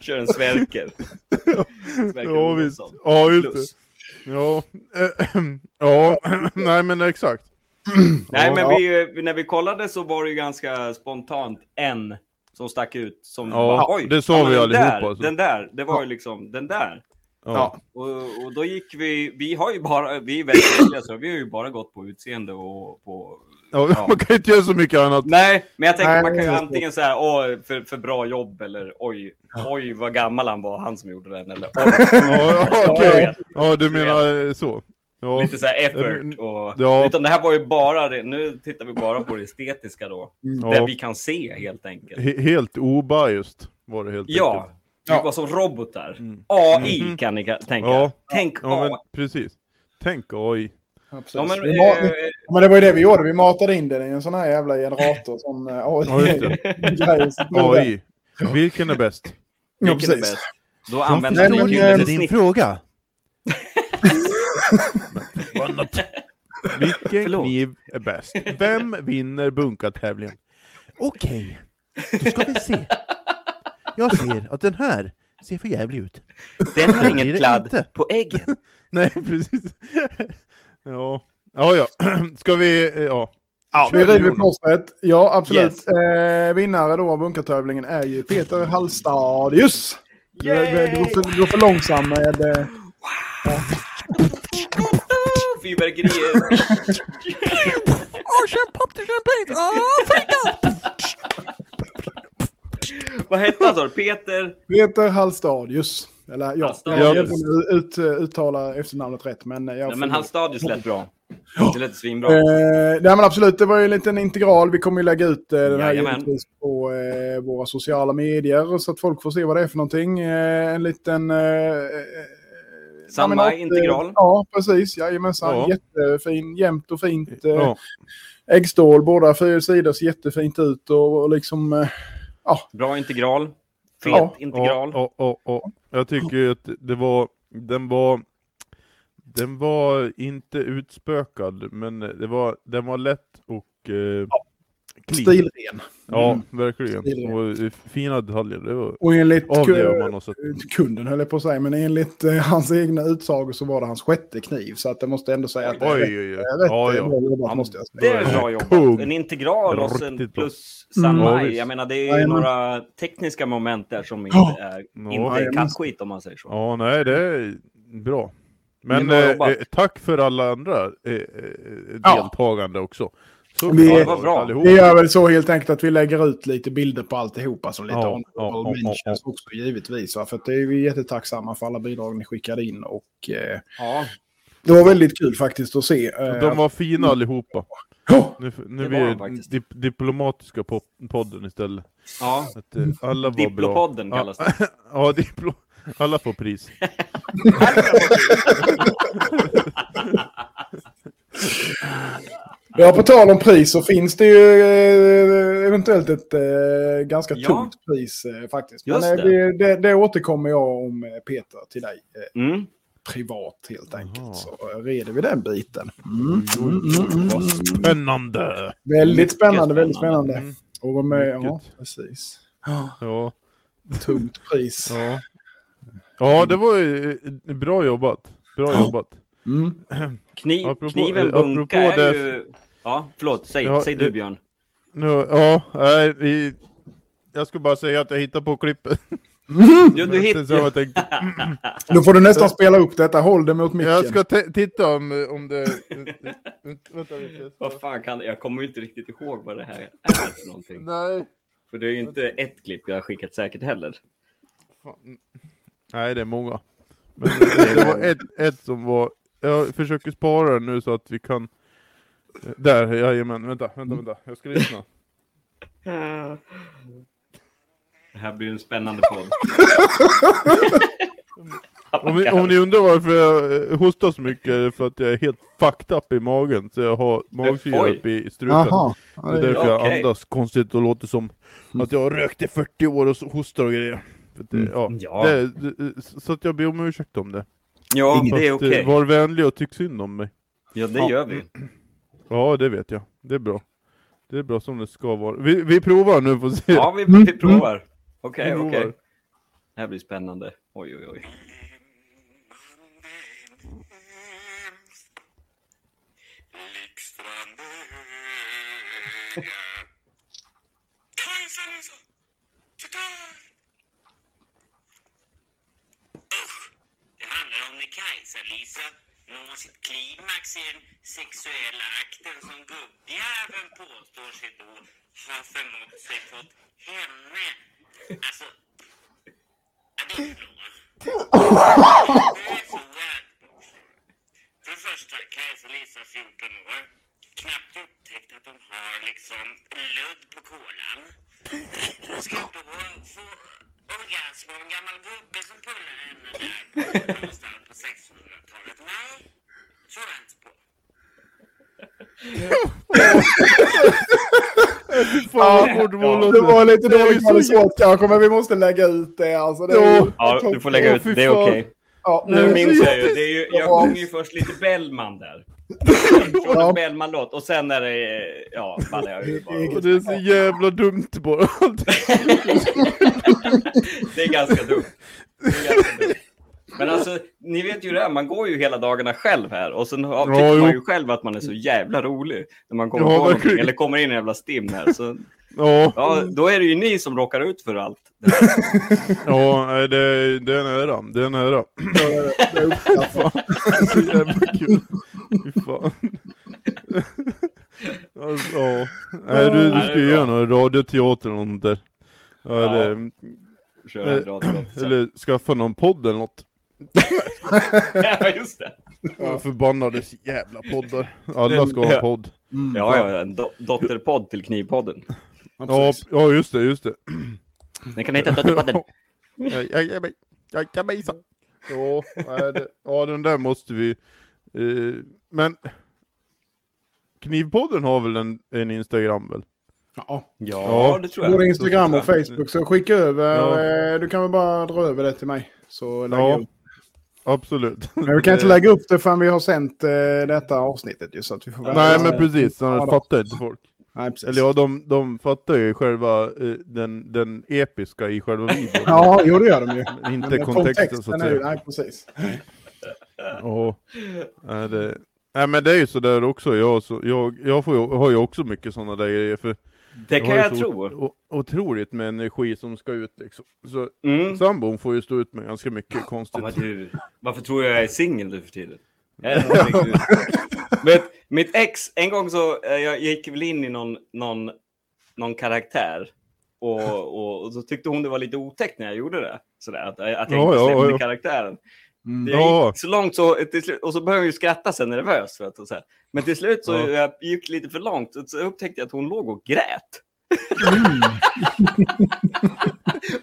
Kör en Sverker. Sverker Ja, visst. Ja, just det. Ja, ja, nej men exakt. Nej, men Ja. vi, när vi kollade så var det ju ganska spontant en som stack ut. Som Ja, bara, Oj, det sa men vi den allihopa, Där, alltså. Den där, det var ju liksom den där. Ja. Och, och då gick vi, vi har ju bara, vi är väldigt så vi har ju bara gått på utseende och på... Ja. Man kan ju inte göra så mycket annat. Nej, men jag tänker Nej, man kan ju antingen säga åh, för, för bra jobb eller oj, oj vad gammal han var, han som gjorde den. Eller Ja, okej. Ja, du menar så. Ja. lite så här effort och... Ja. Utan det här var ju bara, det, nu tittar vi bara på det estetiska då. Ja. Det vi kan se helt enkelt. He- Helt obiased var det helt Ja, enkelt. vi Ja. var som robotar. Mm. AI Mhm. kan ni ka- tänka. Ja. Tänk Ja, men AI. precis. Tänk AI. Ja, men, vi eh, men det var ju det vi gjorde. Vi matade in den i en sån här jävla generator. Som, eh, AI. AI. Vilken är bäst? Ja, vilken är bäst? Då använder inte ljudet i din snitt. fråga. Vilken Förlåt. kniv är bäst? Vem vinner bunkatävlingen? Okej, då ska vi se. Jag ser att den här ser för jävlig ut. Den har inget kladd på äggen. Nej, precis. Ja, ja. ja. Ska vi... eh, Ja. Ja, Kör vi river plåstret. Ja, absolut. Yes. Eh, vinnare då av bunkartävlingen är ju Peter Hallstadius. Du, går för, långsam med... Eh, Fyrverkerier. Vad hette han sa du? Peter? Peter Hallstadius. Eller ja, jag vet inte ut, uttalar efternamnet rätt. Men, eh, jag Nej, men hans stadius lät bra. Det lät svinbra. Eh, nej men absolut, det var ju en liten integral. Vi kommer ju lägga ut eh, den här Jajamän. på eh, våra sociala medier så att folk får se vad det är för någonting. Eh, en liten... Eh, eh, Samma eh, integral. Ja, precis. Jajamensan. Ja. Jättefin, jämnt och fint. Eh, Ja. Äggstål, båda fyra sidor ser jättefint ut och, och liksom... Eh, Bra integral. Fet Ja. integral. Ja, ja, ja, ja. Jag tycker att det var, den var, den var inte utspökad, men det var, den var lätt och eh, clean. Stilren. Ja, Mm. verkligen. Stilren. Och eh, fina detaljer. Det var Och enligt det kunden höll jag på att säga, men enligt eh, hans egna utsagor så var det hans sjätte kniv. Så att jag måste ändå säga att det är Oj, rätt, oj, oj. rätt Ja, eh, ja. bra jobbat Ja, måste jag Det är bra jobbat. En integral och sen plus Mm. Ja, Sanmai. visst. Jag menar, det är ju några tekniska moment där som inte är, Ja. inte är kattskit om man säger så. Ja, nej, det är bra. Men Det eh, eh, tack för alla andra eh, eh, Ja. deltagande också. Så Vi- bra Det var bra. allihop. Vi gör väl så helt enkelt att vi lägger ut lite bilder på alltihopa som lite Ja, ja, ja, mentions ja, också givetvis. För att det är vi jättetacksamma för alla bidrag ni skickade in och eh, Ja, det var väldigt kul faktiskt att se. Eh, De var fina allihopa. Ja, Nu, nu Det blir var det dip, diplomatiska po podden istället. ja. Att, eh, alla var bra. Diplopodden kallas det. Ja, diplo alla får pris. Ja, på tal om pris så finns det ju eh, eventuellt ett eh, ganska Ja. tungt pris eh, faktiskt. Men eh, det. det, det, det återkommer jag om Peter till dig Mm. privat helt enkelt. Jaha. Så reder vi den biten. Mm. Mm, mm, mm, spännande! Väldigt spännande, väldigt spännande. Mm, Och vara med, ja precis. ja, Tungt pris. ja. ja, det var ju bra jobbat. Bra jobbat. Mm. Kniv, Apropå- kniven eh, bunka är det- ju... Ja, förlåt. Säg, Ja, säg du det- Björn. Nu, ja, nej, vi, jag skulle bara säga att jag hittade på klippet. Du, du är hittar... så jag tänkte. Då får du nästan spela upp detta. Håll det mot micken. Jag ska titta om, om det... Vänta lite. Vad fan kan Jag kommer ju inte riktigt ihåg vad det här är för någonting. Nej. För det är ju inte ett klipp jag har skickat säkert heller. Fan. Nej, det är många. Men det, det var ett, ett som var... Jag försöker spara den nu så att vi kan... Där, jajamän. Vänta, vänta, vänta. Jag ska lyssna. Det här blir en spännande podd. Om ni, om ni undrar varför jag eh, hostar så mycket är det för att jag är helt fucked up i magen. Så jag har magsyra Oj. uppe i strupen. Jaha. Ja, Det är därför jag Okej. andas konstigt och låter som att jag har rökt i 40 år och hostar och grejer. Det, Mm. ja, Ja. Det, det, så att jag ber om ursäkt om det. Ja, Så det är eh, okej. Var vänlig och tyck synd om mig. Ja, det gör vi. Ja, det vet jag. Det är bra. Det är bra som det ska vara. Vi, vi provar nu får se. Ja, vi, vi provar. Okej, Vi okej. provar. Det här blir spännande. Oj, oj, oj. Kajsa-Lisa! Titta här! Usch! Det handlar om när Kajsa-Lisa når sitt klimax i den sexuella akten som gubbjäveln påstår sig då ha förmått sig fått henne. Alltså... Ja, det är så För det första, Kajsa-Lisa 14 år. Knappt upptäckt att hon har liksom ludd på kolan. Hon ska då få orgasm av en gammal gubbe som pullar henne där någonstans på 1600-talet. Nej, tror jag inte på. Hårt Det var lite Det dåligt så kvalitet kanske, men vi måste lägga ut det. Alltså, det är ju- Ja, du får lägga ut. Fy Det är okej. Ja, Nu minns jag ju. Det är ju jag Ja. sjunger ju först lite Bellman där. Ja. en Bellman-låt. Och sen är det... Ja, ballar jag ur bara. Och det är så jävla dumt bara. Det är ganska dumt. Det är ganska dumt. Men alltså, ni vet ju det här, man går ju hela dagarna själv här och sen tycker Ja, jo. man ju själv att man är så jävla rolig när man kommer Ja, på någonting, eller kommer in i en jävla stim här. Så, Ja, ja, då är det ju ni som råkar ut för allt. ja det, det är nära. Det är nära. det uppskattas. Så jävla kul. Fy fan. Alltså, ja. Nej, du, du ska är ju göra någon radioteater eller något där. Ja. Eller, Köra en sen. eller skaffa någon podd eller något. Ja, just det. Ja. Förbannade jävla poddar. Alla ska ha en podd. Mm. Ja, ja, en do dotterpodd till Knivpodden. Ja, Ja, just det, just det. Den kan heta Dotterpodden. Ja, ja, ja, det, den där måste vi... Eh, men... Knivpodden har väl en, en Instagram väl? Ja. Ja, det tror jag. Både Instagram och. Facebook, så skicka över. Ja. eh, Du kan väl bara dra över det till mig. Så lägger Ja. upp. Absolut. Men vi kan inte lägga upp det förrän vi har sänt eh, detta avsnittet. Ju, så att vi får Nej men precis, annars fattar inte folk. Nej, precis. Eller ja, de, de fattar ju själva eh, den, den episka i själva videon. Ja, jo det gör de ju. Inte Men kontexten, så att är ju- säga. Nej, precis. Ja, nej, det, nej men det är ju sådär också, jag, så, jag, jag får ju, har ju också mycket sådana där grejer. För Det kan jag tro. o- otroligt med energi som ska ut liksom. Så Mm. sambon får ju stå ut med ganska mycket Ja, konstigt. men du, varför tror jag jag är singel nu för tiden? Vet, mitt ex, en gång så eh, jag gick väl in i någon, någon, någon karaktär och, och, och så tyckte hon det var lite otäckt när jag gjorde det. Sådär, att, att jag Ja, inte ja, släppte ja. karaktären. Mm. Det gick så långt så, slut, och så började jag ju skratta sen nervös. Att, och så här. Men till slut så Ja. jag gick lite för långt och så upptäckte jag att hon låg och grät.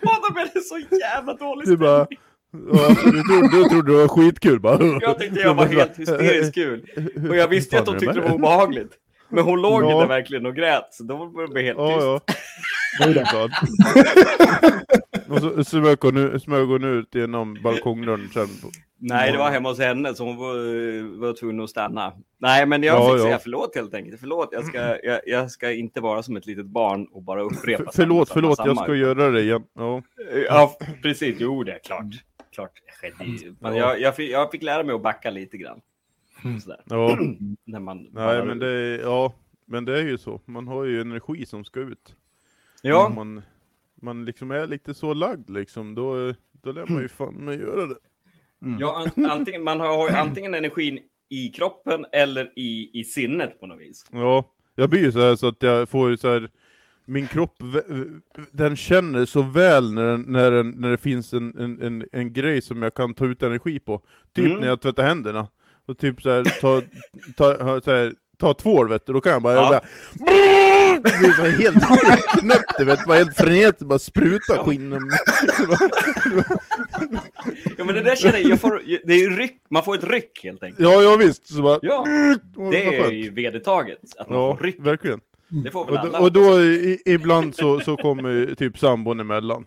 Och då blev det så jävla dålig stämning. Ja, du, trodde, du trodde det var skitkul bara. Jag tyckte jag var helt hysteriskt kul. Och jag visste ju att hon tyckte det var obehagligt. Men hon låg Ja. där verkligen och grät, så då var det helt Ja, tyst. ja. Och så smög hon, smög hon ut genom balkongdörren sen. Nej, det var hemma hos henne, så hon var, var tvungen att stanna. Nej, men jag Ja, fick ja. säga förlåt helt enkelt. Förlåt, jag ska, jag, jag ska inte vara som ett litet barn och bara upprepa F- förlåt, samma, förlåt, samma, jag ska göra det igen. Ja. Ja, precis. Jo, det är klart. Klart det skedde ju. Men jag, jag, fick, jag fick lära mig att backa lite grann. Sådär. ja. När man Nej, men det, ja. men det är ju så, man har ju energi som ska ut. Ja, Om man, man liksom är lite så lagd liksom, då, då lär man ju fan med göra det. ja an, antingen, man har, har ju antingen energin i kroppen eller i, i sinnet på något vis. Ja, jag blir ju så här så att jag får ju så här min kropp, den känner så väl när, den, när, den, när det finns en, en, en, en grej som jag kan ta ut energi på. Typ Mm. när jag tvättar händerna. Och typ så här, ta, ta, så här, ta tvål vet du, då kan jag bara... Ja. Jag bara det här helt knäppt, vet, bara helt frenetiskt, bara spruta skinn. Ja, men det där känner jag, jag får, det är ryck, man får ett ryck helt enkelt. Ja, ja visst. Så bara, Ja, Åh, det är ju vedertaget. Att man Ja, får ryck. verkligen. Det får väl Och, alla. då- och då i, ibland så, så kommer typ sambon emellan.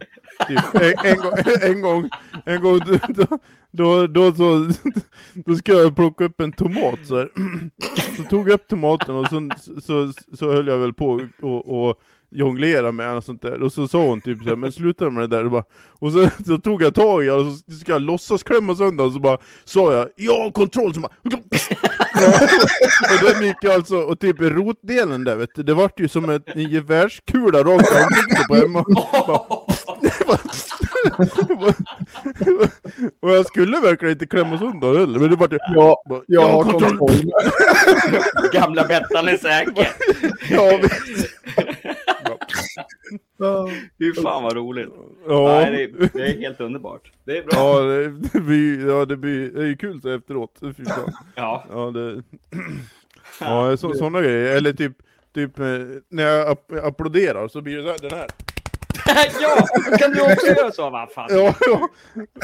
Typ, en, en, gång, en gång, en gång då, då, då, så, då ska jag plocka upp en tomat så här. Så tog jag upp tomaten och så, så, så höll jag väl på och, och jonglera med den och sånt där. Och så sa hon typ så här, men sluta med det där. Och, bara, och så, så tog jag tag i den och så ska jag låtsas klämma sönder och så bara sa jag, ja kontroll! Så bara, och den gick alltså, och typ i rotdelen där vet du, det vart ju som ett, en gevärskula rakt ansiktet på Emma. och jag skulle verkligen inte klämma sönder heller, men det vart ju... Ja, jag har kontroll. Gamla Bettan är säker. Ja, visst. Ja. Fy fan vad roligt. ja. Nej, det, är, det är helt underbart. Det är bra. Ja, det, det blir, ja, det blir, det är ju kul så efteråt. Fy fan. Ja. Ja, det... Ja, så, sådana grejer. Eller typ, typ eh, när jag app- applåderar så blir det så här, den här. ja, kan du också göra så? Vad fan? Ja, ja.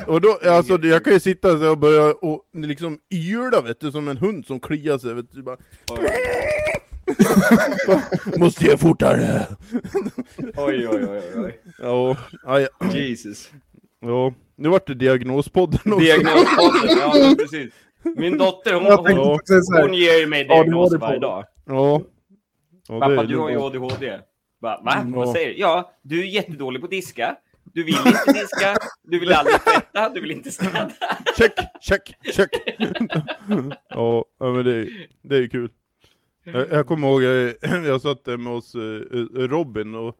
Och då, alltså, jag kan ju sitta så och börja och liksom yla vet du, som en hund som kliar sig. Vet du, bara, Måste jag fortare? oj, oj, oj. oj. Ja, aj, Jesus. ja. Nu vart det diagnospodden också. Diagnospodden, ja precis. Min dotter, hon, hon, säga, hon ger ju mig Ja, det var diagnos det varje dag. Ja. ja Pappa, du har ju ADHD. Va? Va? Mm, Vad säger du? Ja, du är jättedålig på diska. Du vill inte diska. Du vill aldrig tvätta. Du vill inte städa. Check, check, check. ja, men det, är- det är kul. Jag, jag kommer ihåg, jag, jag satt där med oss eh, Robin och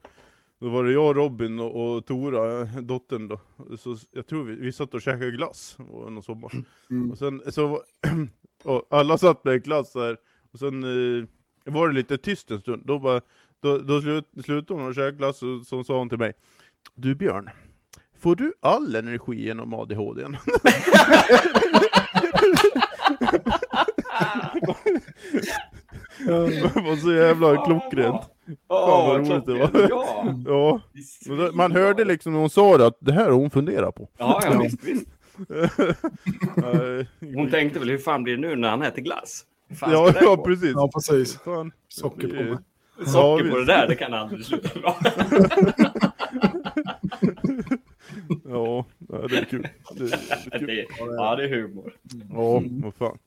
då var det jag, Robin och, och Tora, eh, dottern då. Så jag tror vi, vi satt och käkade glass någon sommar. Mm. Och sen så, och alla satt med glass där. Och sen eh, var det lite tyst en stund. Då, bara, då, då slut, slutade hon att käka glass och så sa hon till mig. Du Björn, får du all energi genom ADHD? Det var så jävla klockrent. Åh, vad roligt det var. Ja. Ja, man hörde liksom när hon sa det att det här har hon funderat på. Ja, ja visst, visst. Hon tänkte väl, hur fan blir det nu när han äter glass? Fan ja, ja, precis. Ja, precis. Fan. Socker på Det- mig. Socker Ja, på det där, det kan aldrig sluta bra. Ja, det är kul. Det, det är kul. Det, ja, det är humor. Ja, vad fan.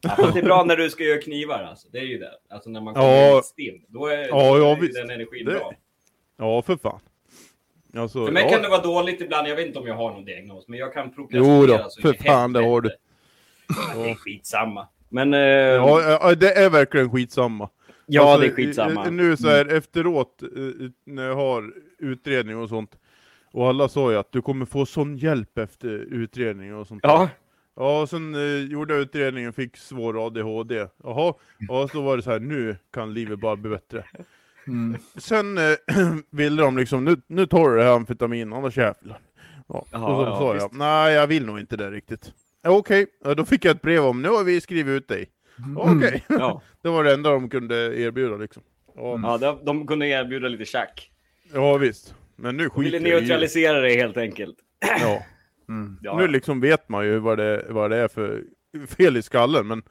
Ja, fast det är bra när du ska göra knivar alltså. Det är ju det. Alltså när man kommer Ja. ja. stinn. Då är, Ja, då ja, är visst. den energin Det- bra. Ja, för fan. Alltså, För mig ja. kan det vara dåligt ibland. Jag vet inte om jag har någon diagnos. Men jag kan Jo prokrastinera då, så för fan, det har du. helvete. Det är skitsamma. Men... eh, Ja, ja, det är verkligen skitsamma. ja, Alltså, det är skitsamma. eh, Nu så här efteråt, eh, när jag har utredning och sånt, och alla sa ju att du kommer få sån hjälp efter utredningen och sånt. där. Ja, Ja, och sen eh, gjorde jag utredningen, fick svår ADHD. Jaha, ja, så var det så här, nu kan livet bara bli bättre. Mm. Sen eh, ville de liksom, nu, nu tar du det här amfetamin, annars jävlar. Ja, Jaha, och så ja, sa jag, nej jag vill nog inte det riktigt. Ja, Okej, ja, då fick jag ett brev om, nu har vi skrivit ut dig. Okej, ja. det var det enda de kunde erbjuda liksom. Ja, ja de, de kunde erbjuda lite tjack. ja visst. Men nu ville skiter det. neutralisera det helt enkelt. Ja. Mm. Ja. Nu liksom vet man ju vad det, vad det är för fel i skallen, men,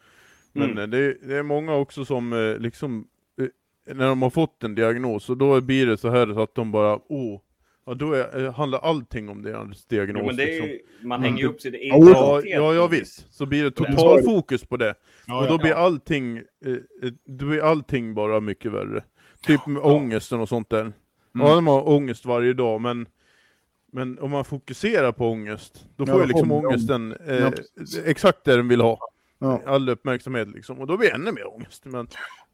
men Mm. det, det är många också som eh, liksom, eh, när de har fått en diagnos, och då blir det så här så att de bara, åh, ja, då är, eh, handlar allting om deras diagnos. Jo, men det är liksom. man hänger ju upp sig i Ja, Ja, ja, ja visst. Så blir det total det. fokus på det. Ja, och då ja. blir allting, eh, då blir allting bara mycket värre. Typ med ångesten och sånt där. Ja, de har ångest varje dag, men, men om man fokuserar på ångest, då Ja, får då ju liksom ångesten eh, Ja, exakt det den vill ha. Ja. All uppmärksamhet liksom. Och då blir det ännu mer ångest. Men,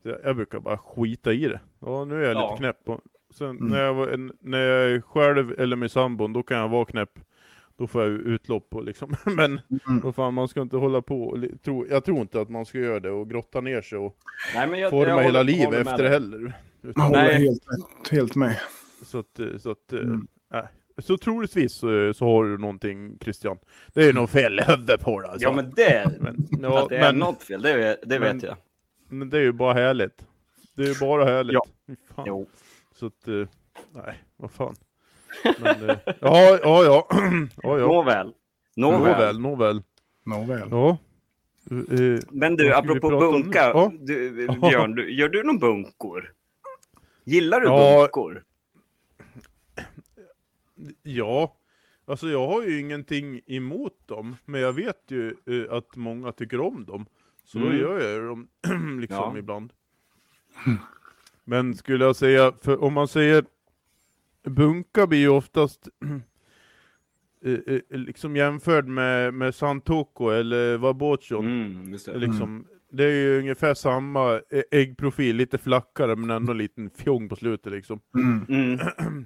jag, jag brukar bara skita i det. Ja, nu är jag Ja. lite knäpp. Och sen Mm. när, jag, var- när jag är själv eller med sambon, då kan jag vara knäpp. Då får jag ju utlopp och liksom. Men Mm. vad fan, man ska inte hålla på tro, Jag tror inte att man ska göra det och grotta ner sig och Nej, men jag, forma jag hela håller- livet håller med efter det heller. Jag Utan, håller Nej. helt, helt med. så att, eh, så att, eh, Mm. nej. Så troligtvis så, så har du någonting Christian. Det är nog fel huvudet på dig alltså. Ja, men det, men, ja, att det är men, något fel, det, vet- det men- vet jag. men det är ju bara härligt. Det är ju bara härligt. Ja. Fan. Jo. Så att, eh, nej, vad fan. Men, eh, ja, ja, ja. ja, ja. Nåväl. Nåväl. Nåväl, nåväl. Nåväl. Ja. Eh, Men du, apropå bunka. Du, Björn, du, gör du någon bunkor? Gillar du Ja. bunkor? Ja, alltså jag har ju ingenting emot dem, men jag vet ju eh, att många tycker om dem. Så då Mm. gör jag dem liksom Ja. ibland. Men skulle jag säga, för om man säger bunka blir ju oftast eh, eh, liksom jämförd med, med Santoko eller Wabochon. Mm, det. Liksom, Det är ju ungefär samma ä- äggprofil, lite flackare men ändå en liten fjong på slutet liksom. Mm.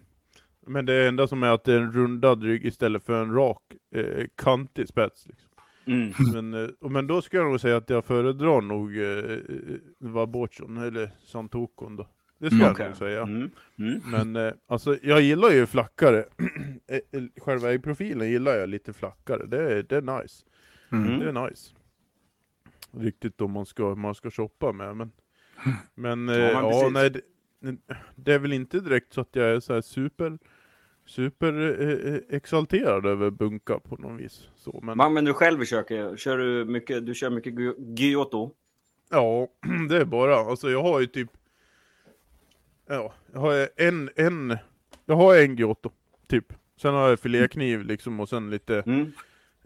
Men det enda som är att det är en rundad rygg istället för en rak, eh, kantig spets. Liksom. Mm. Men, eh, och- men då ska jag nog säga att jag föredrar nog eh, Wabochon, eller Santokon då. Det ska Mm, jag nog säga. Mm. Mm. Men eh, alltså, jag gillar ju flackare. Eh, eh, Själva äggprofilen gillar jag lite flackare, det är, det är nice. Mm. Det är nice. Riktigt om man ska, man ska shoppa med, men... Men, eh, Ja, ja, nej, det, det är väl inte direkt så att jag är så här super, super eh, eh, exalterad över bunka på något vis. Så, men Vad använder du själv köket? Kör du mycket, du kör mycket Giotto? ja, det är bara, alltså jag har ju typ... Ja, jag har en, en, jag har en Giotto, typ. Sen har jag filékniv liksom och sen lite Mm.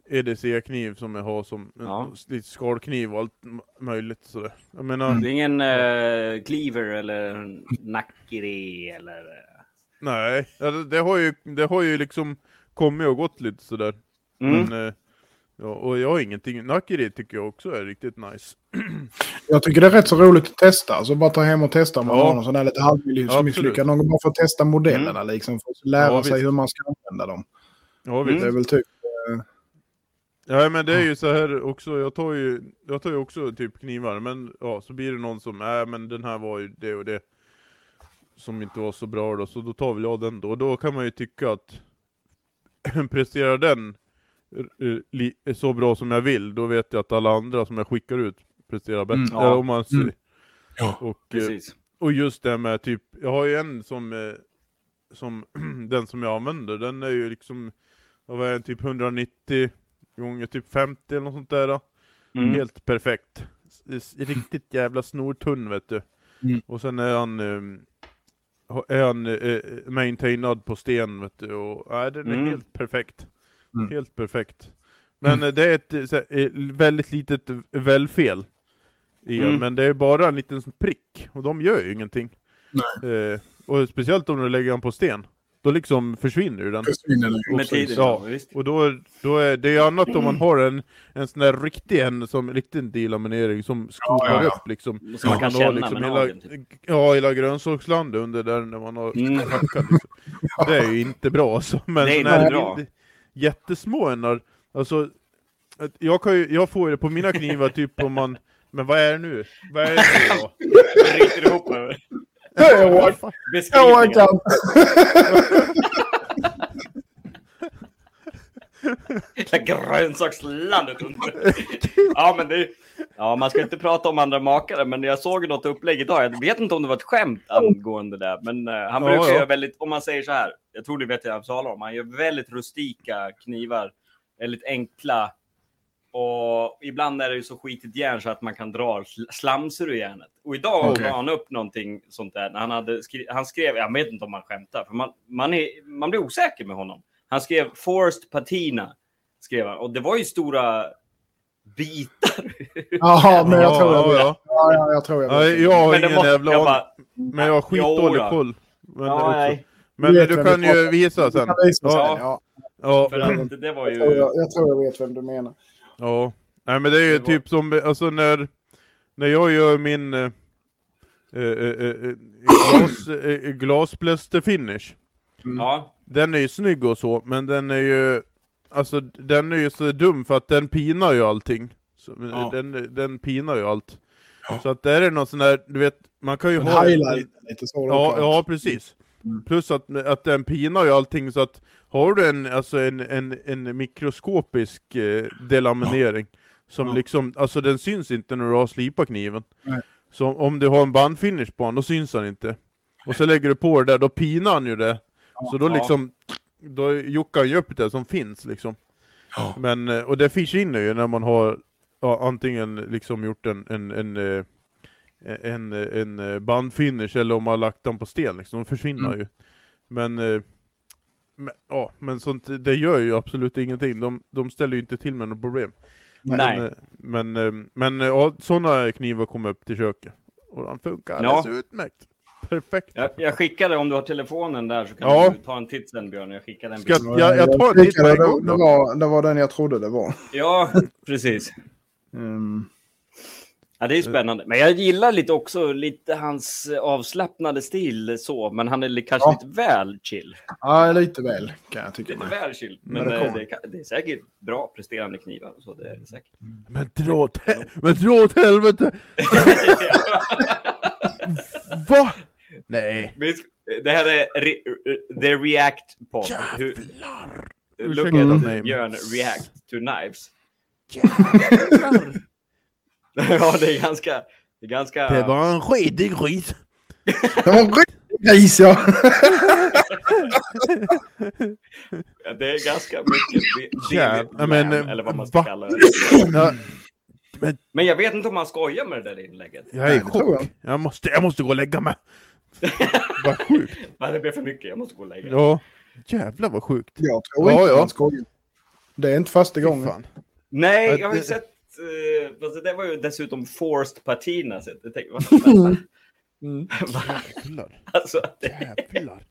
EDC-kniv som jag har som Ja. lite skalkniv och allt möjligt sådär. Jag menar, Det är ingen uh, cleaver eller nackiri eller... eh, nej, det, det, har ju, det har ju liksom kommit och gått lite sådär. Mm. Men, eh, ja, och jag har ingenting, Nakiri tycker jag också är riktigt nice. Jag tycker det är rätt så roligt att testa. Alltså bara ta hem och testa om man Ja. har någon sån där lite halvmisslyckad. Någon gång bara för att testa modellerna liksom. För att lära Ja, sig visst. hur man ska använda dem. Ja, Mm. visst. Det är väl typ... Ja men det är ju så här också, jag tar ju, jag tar ju också typ knivar, men ja, så blir det någon som, nej men den här var ju det och det som inte var så bra då, så då tar väl jag den då. Och då kan man ju tycka att presterar den eh, li- så bra som jag vill, då vet jag att alla andra som jag skickar ut presterar bättre. Mm. Ja. Om man ser- Mm. Ja. och, eh, Precis. och just det med typ, jag har ju en som, eh, som den som jag använder, den är ju liksom, vad är den, typ 190 gånger typ 50 eller något sånt där. Mm. Helt perfekt. Riktigt jävla snortunn vet du. Mm. Och sen är han, eh, han eh, maintainad på sten vet du. Och, nej, den är Mm. helt perfekt. Mm. Helt perfekt. Men eh, det är ett eh, så här, eh, väldigt litet välfel i Mm. men det är bara en liten prick. Och de gör ju ingenting. Eh, och speciellt om du lägger den på sten. Då liksom försvinner ju den. Försvinner det. Med tiden, Ja. ja. Visst. Och då, då är det är annat om man har en, en sån där riktig en som riktig delaminering som skopar ja, ja. upp liksom. Så man kan känna liksom med hela, nageln. Typ. Ja, hela grönsakslandet under där när man har Mm. hackat liksom. Det är ju inte bra alltså. Men Det är bra. jättesmå enar, alltså jag, kan ju, jag får ju det på mina knivar typ om man, men vad är det nu? Vad är det nu då? Ryter ihop över Jag orkar- jag. Hela grönsakslandet under. Ja, men det, ja, man ska inte prata om andra makare, men jag såg något upplägg idag. Jag vet inte om det var ett skämt angående det, men eh, han Ja, brukar ja. göra väldigt, om man säger så här, jag tror du vet vad jag talar om, han gör väldigt rustika knivar, väldigt enkla. Och ibland är det ju så skitigt järn så att man kan dra sl- slamsor ur järnet. Och idag Okej. la han upp någonting sånt där. Han, hade skri- han skrev, jag vet inte om han skämtar, för man, man, är, man blir osäker med honom. Han skrev forced patina, skrev han. Och det var ju stora bitar. Ja, men jag tror jag ja, vet. ja. Ja, ja, jag tror jag Nej, vet. jag har Men det ingen måste- jävla jag bara, Men jag har skitdålig koll. Men, Ja, men du kan ju visa sen. Ja. För att det var Jag, tror ju... jag, jag tror jag vet vem du menar. Ja, nej men det är ju Det var- typ som, alltså när, när jag gör min, eh, eh, eh, eh, glas, eh, glasplästerfinish. Ja, Den är ju snygg och så, men den är ju... Alltså den är ju så dum för att den pinar ju allting. Så, Ja. den, den pinar ju allt. Så att där är någon sån där, du vet, man kan ju En ha... highlight lite så. Ja, ja precis. Mm. Plus att, att den pinar ju allting så att har du en, alltså en, en, en mikroskopisk eh, delaminering som Ja. liksom, alltså den syns inte när du har slipat kniven. Nej. Så om du har en bandfinish på den, då syns den inte. Och så lägger du på det där, då pinar han ju det. Så då Ja. liksom, då juckar han ju upp det som finns liksom. Ja. Men, eh, och det försvinner ju när man har ja, antingen liksom gjort en, en, en, eh, en, en eh, bandfinish eller om man har lagt den på sten liksom, de försvinner Mm. ju. Men, men, ja, men sånt, det gör ju absolut ingenting, de, de ställer ju inte till med något problem. Nej. Men, eh, men, eh, men eh, ja, sådana knivar kommer upp till köket. Och de funkar Ja. alldeles utmärkt. Perfekt. jag, jag skickade, om du har telefonen där så kan Ja. du ta en titt sen Björn. Jag skickade en bild. jag, jag, jag tar en titt det, det, då. var, det var den jag trodde det var. Ja, precis. Mm. Ja, det är ju spännande. Men jag gillar lite också lite hans eh, avslappnade stil så, men han är kanske Ja. lite väl chill. Ja, lite väl kan jag tycka. Lite Med. väl chill. Men Men det eh, det, kan- det är säkert bra presterande knivar. Så det är det säkert. Men dra åt, men dra åt helvete! Va? Nej. Det här är re, The React Pod. Hur, Jävlar! look Ursäkta at. Björn react to knives. Jävlar! ja, det är ganska... Det är ganska... Det var en skitig skit. Det var en gris ja! Det är ganska mycket Ja, div- men, lam, eller vad man ska va? kalla det. Ja, Men jag vet inte om man skojar med det där inlägget. jag är Nej, i chock. Jag måste, jag måste gå och lägga mig. Vad sjukt. Men det blir för mycket, jag måste gå och lägga mig. Ja. Jävlar vad sjukt. Jag tror Ja, inte ja. han skojar. Det är inte första gången. fan. Nej, Ja, jag har ju sett... Alltså det var ju dessutom forced patina. Så jag tänkte, vad fan? Mm. Jävlar. alltså, det, Jävlar.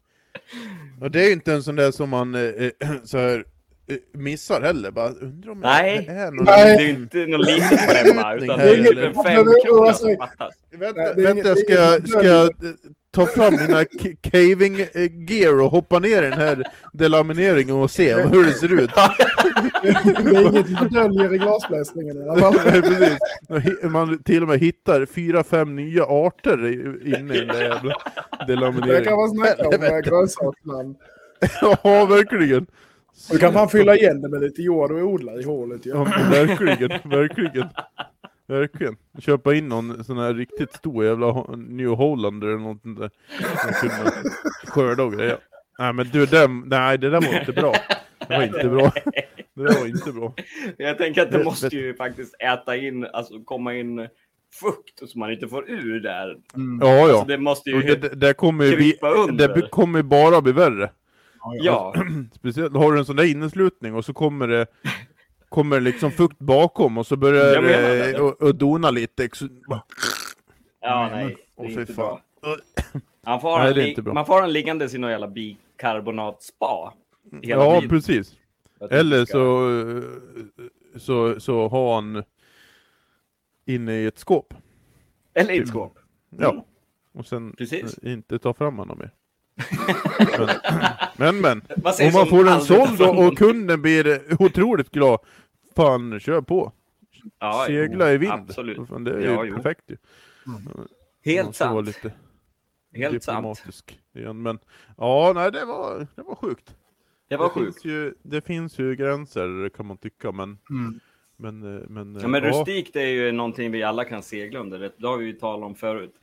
Och det är ju inte en sån där som man eh, eh, så här, eh, missar heller. Bara undrar om Nej. det är någon Nej. det är ju inte någon liten femma, utan det är typ en femkrona som fattas. Vänta, Nej, ska, jag, inget ska jag ta fram mina k- caving eh, gear och hoppa ner i den här delamineringen och se hur det ser ut? Det är inget du döljer i glasbläsningen i alla fall. Man till och med hittar fyra, fem nya arter inne i den där jävla Det kan delamineringen. man snacka om Helvete. grönsaksland. Ja, verkligen. Du kan fan fylla igen det med lite jord och odla i hålet. Ja, men verkligen, verkligen. Verkligen. Köpa in någon sån här riktigt stor jävla New Hollander eller något sånt där. Som kunde skörda och grejer. Nej men du, den, nej det där var inte bra. Det var inte bra. Det där var inte bra. Jag tänker att det måste ju faktiskt äta in, alltså komma in fukt som man inte får ur där. Mm. Ja, ja. Alltså, det måste ju det, det, det kommer ju det kommer bara bli värre. Ja, Speciellt har du en sån där inneslutning och så kommer det Kommer liksom fukt bakom och så börjar menar det det. och, och dona lite. Ja nej. Det är inte bra. Man får, Nej, det är li- inte bra. man får den liggandes i någon jävla bikarbonat-spa. Ja, tiden. precis. Eller ska- så, eh, så, så har han inne i ett skåp. Eller i ett skåp. Ja. Och sen Precis. eh, inte ta fram honom mer. men, men, men. Om man får den såld och kunden blir otroligt glad. Fan, kör på. Ja, Segla jo, i vind. Absolut. Fan, det är Ja, ju jo. perfekt ju. Helt Måste vara sant. lite Helt sant. diplomatisk igen. Men ja, nej det var, det var sjukt. Det var Finns sjukt. ju, det finns ju gränser kan man tycka, men... Mm. Men, eh, men, eh, Ja, men rustikt är ju någonting vi alla kan segla under. Det det har vi ju talat om förut.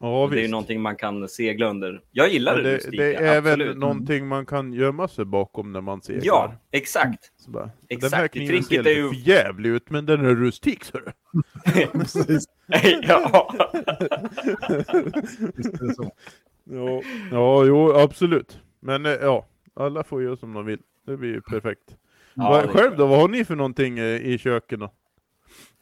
Ja, det är ju någonting man kan segla under. Jag gillar Men det, det, rustika, det är även absolut. någonting man kan gömma sig bakom när man seglar. Ja, exakt. Så bara, exakt. Den här kniven Tricket ser är lite ju- för jävlig ut, men den är rustik, så du. Ja. Ja, ja, jo, absolut. Men eh, ja, alla får göra som de vill. Det blir ju perfekt. Ja, Vad- själv då, vad har ni för någonting eh, i köken då?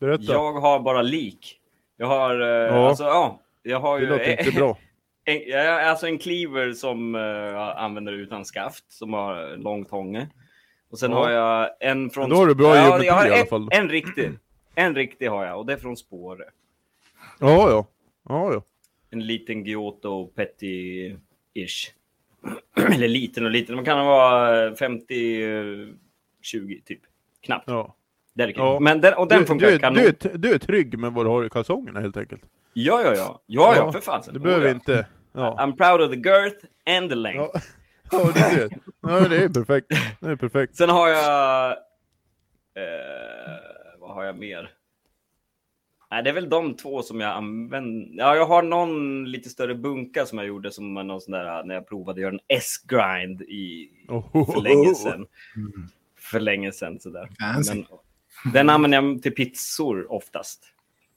Berätta. Jag har bara lik. Jag har, eh, Ja. alltså ja. Jag har det ju låter inte bra. En, alltså en cleaver som eh, jag använder utan skaft, som har lång tånge. Och sen Ja. har jag en från... Då har du bra geometri jag har i alla en, fall. En riktig. En riktig har jag och det är från Spåre. Ja, ja. Ja, ja. en liten Giotto Petty-ish. Eller liten och liten, man kan vara 50-20 typ. Knappt. Ja. Där är kul. Ja. Men den, och den Du, funkar du, kanon. du, är du är trygg med vad du har i kalsongerna helt enkelt. Ja, ja, ja. Ja, ja, för fasen. Du behöver Oh, ja. inte... Ja. I'm proud of the girth and the length. Ja, ja det ser. Ja, det är perfekt. Det är perfekt. Sen har jag... Eh, vad har jag mer? Nej, det är väl de två som jag använder. Ja, jag har någon lite större bunka som jag gjorde som någon sån där när jag provade att göra en S-grind i Oh. för länge sedan. För länge sedan sådär. Fancy. Men den använder jag till pizzor oftast.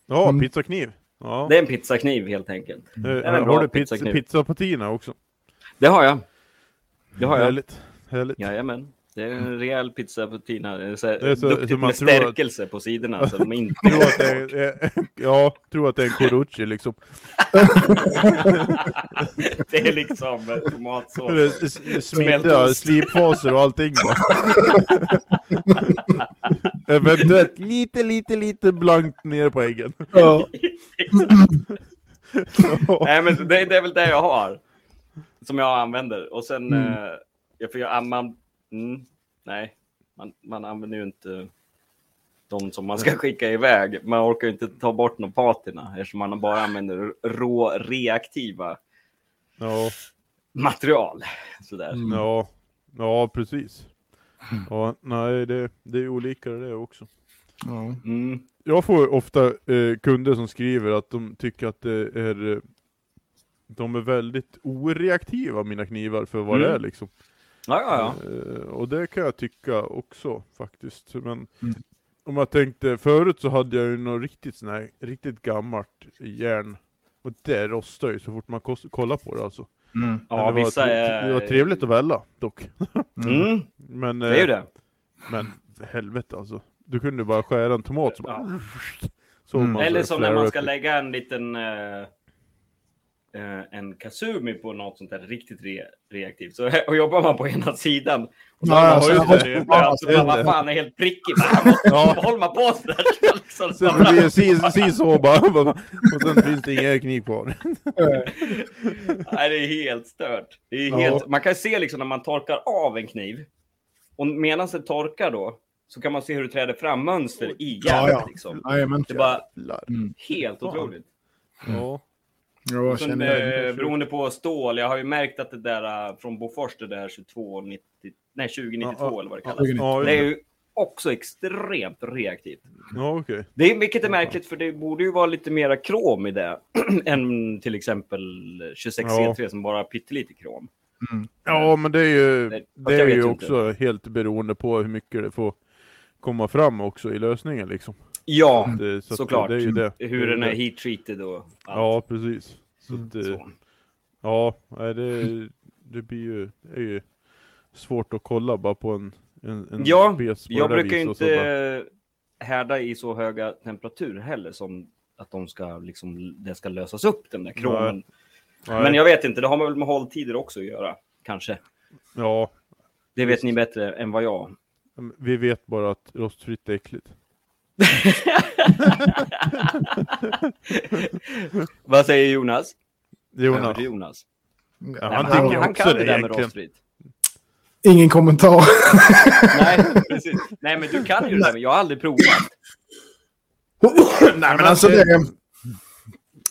Ja, Mm. pizzakniv. Ja. Det är en pizzakniv helt enkelt. Är en har du pizza, pizzapatina också? Det har jag. Det har jag. Härligt. Härligt. Jajamän. Det är en rejäl pizza på Tina. Det är så, Det är så- duktigt så man med tror att- stärkelse på sidorna. Så de inte Tror att det är, är, ja, tror att det är en Corucci liksom. det är liksom tomatsås. Smidda, slipfaser och allting. Eventuellt lite, lite, lite blankt ner på äggen. Ja. Nej, men det, det är väl det jag har. Som jag använder. Och sen... Mm. Eh, för jag, man, mm, nej, man, man använder ju inte de som man ska skicka iväg. Man orkar ju inte ta bort någon patina eftersom man bara använder rå reaktiva Ja, material. Sådär. Mm. ja, ja precis. Ja, nej, det, det är olika det också. Ja. Mm. Jag får ofta eh, kunder som skriver att de tycker att det är eh, de är väldigt oreaktiva mina knivar för vad det Mm. är liksom. Ja, ja, ja. Eh, och det kan jag tycka också faktiskt. Men Mm. om jag tänkte, förut så hade jag ju något riktigt sån här, riktigt gammalt järn. Och det rostar ju så fort man kollar på det alltså. Mm. Ja, det, var, vissa tre- är... det var trevligt att välja dock. Mm, Men, det är ju eh, det. men helvete alltså. Du kunde bara skära en tomat så bara... Så Mm. man Eller så som när man ska lägga en liten eh, en kasumi på något sånt där riktigt re reaktivt. Så och jobbar man på ena sidan. Och så Ja, har man ja, skjutit just det. det. Ja, alltså, Ja, man, vad fan är helt prickig. Ja. håller man på sådär. Liksom, Sen det blir si, så bara. Och sen finns det ingen kniv kvar. Nej, det är helt stört. Det är Ja. helt, Man kan se liksom när man torkar av en kniv. Och medan det torkar då så kan man se hur det träder fram mönster i Ja, järnet. ja. Liksom. Jajamän. Det är bara Mm. helt Fan. otroligt. Ja. Ja, jag Sen, eh, beroende på stål, jag har ju märkt att det där eh, från Bofors, det där 2290, nej 2092 Ja, ja. eller vad det kallas. Ja, Det är ju också extremt reaktivt. ja okej. Det är, vilket är märkligt för det borde ju vara lite mera krom i det än till exempel 26C3 som bara har pyttelite krom. Ja, men det är ju, det är ju också helt beroende på hur mycket det får komma fram också i lösningen liksom. Ja, Det, så såklart. Det är ju det. hur den är det. heat-treated och allt. Ja, precis. Så att, eh, Så. ja, nej, det, det blir ju, det är ju svårt att kolla bara på en, en, en Ja, spes på Jag brukar ju inte härda i så höga temperaturer heller som att de ska, liksom, det ska lösas upp, den där kromen. Nej. Men jag vet inte, det har väl med hålltider också att göra, kanske. Ja, Det vet ni bättre än vad jag. vi vet bara att rostfritt är äckligt. vad säger Jonas? Jonas. Jonas? Ja, Nej, han men tycker han, han kan det det där med rostfritt. Ingen kommentar. Nej, precis. Nej, men du kan ju det där, men jag har aldrig provat. Nej, men alltså det, det är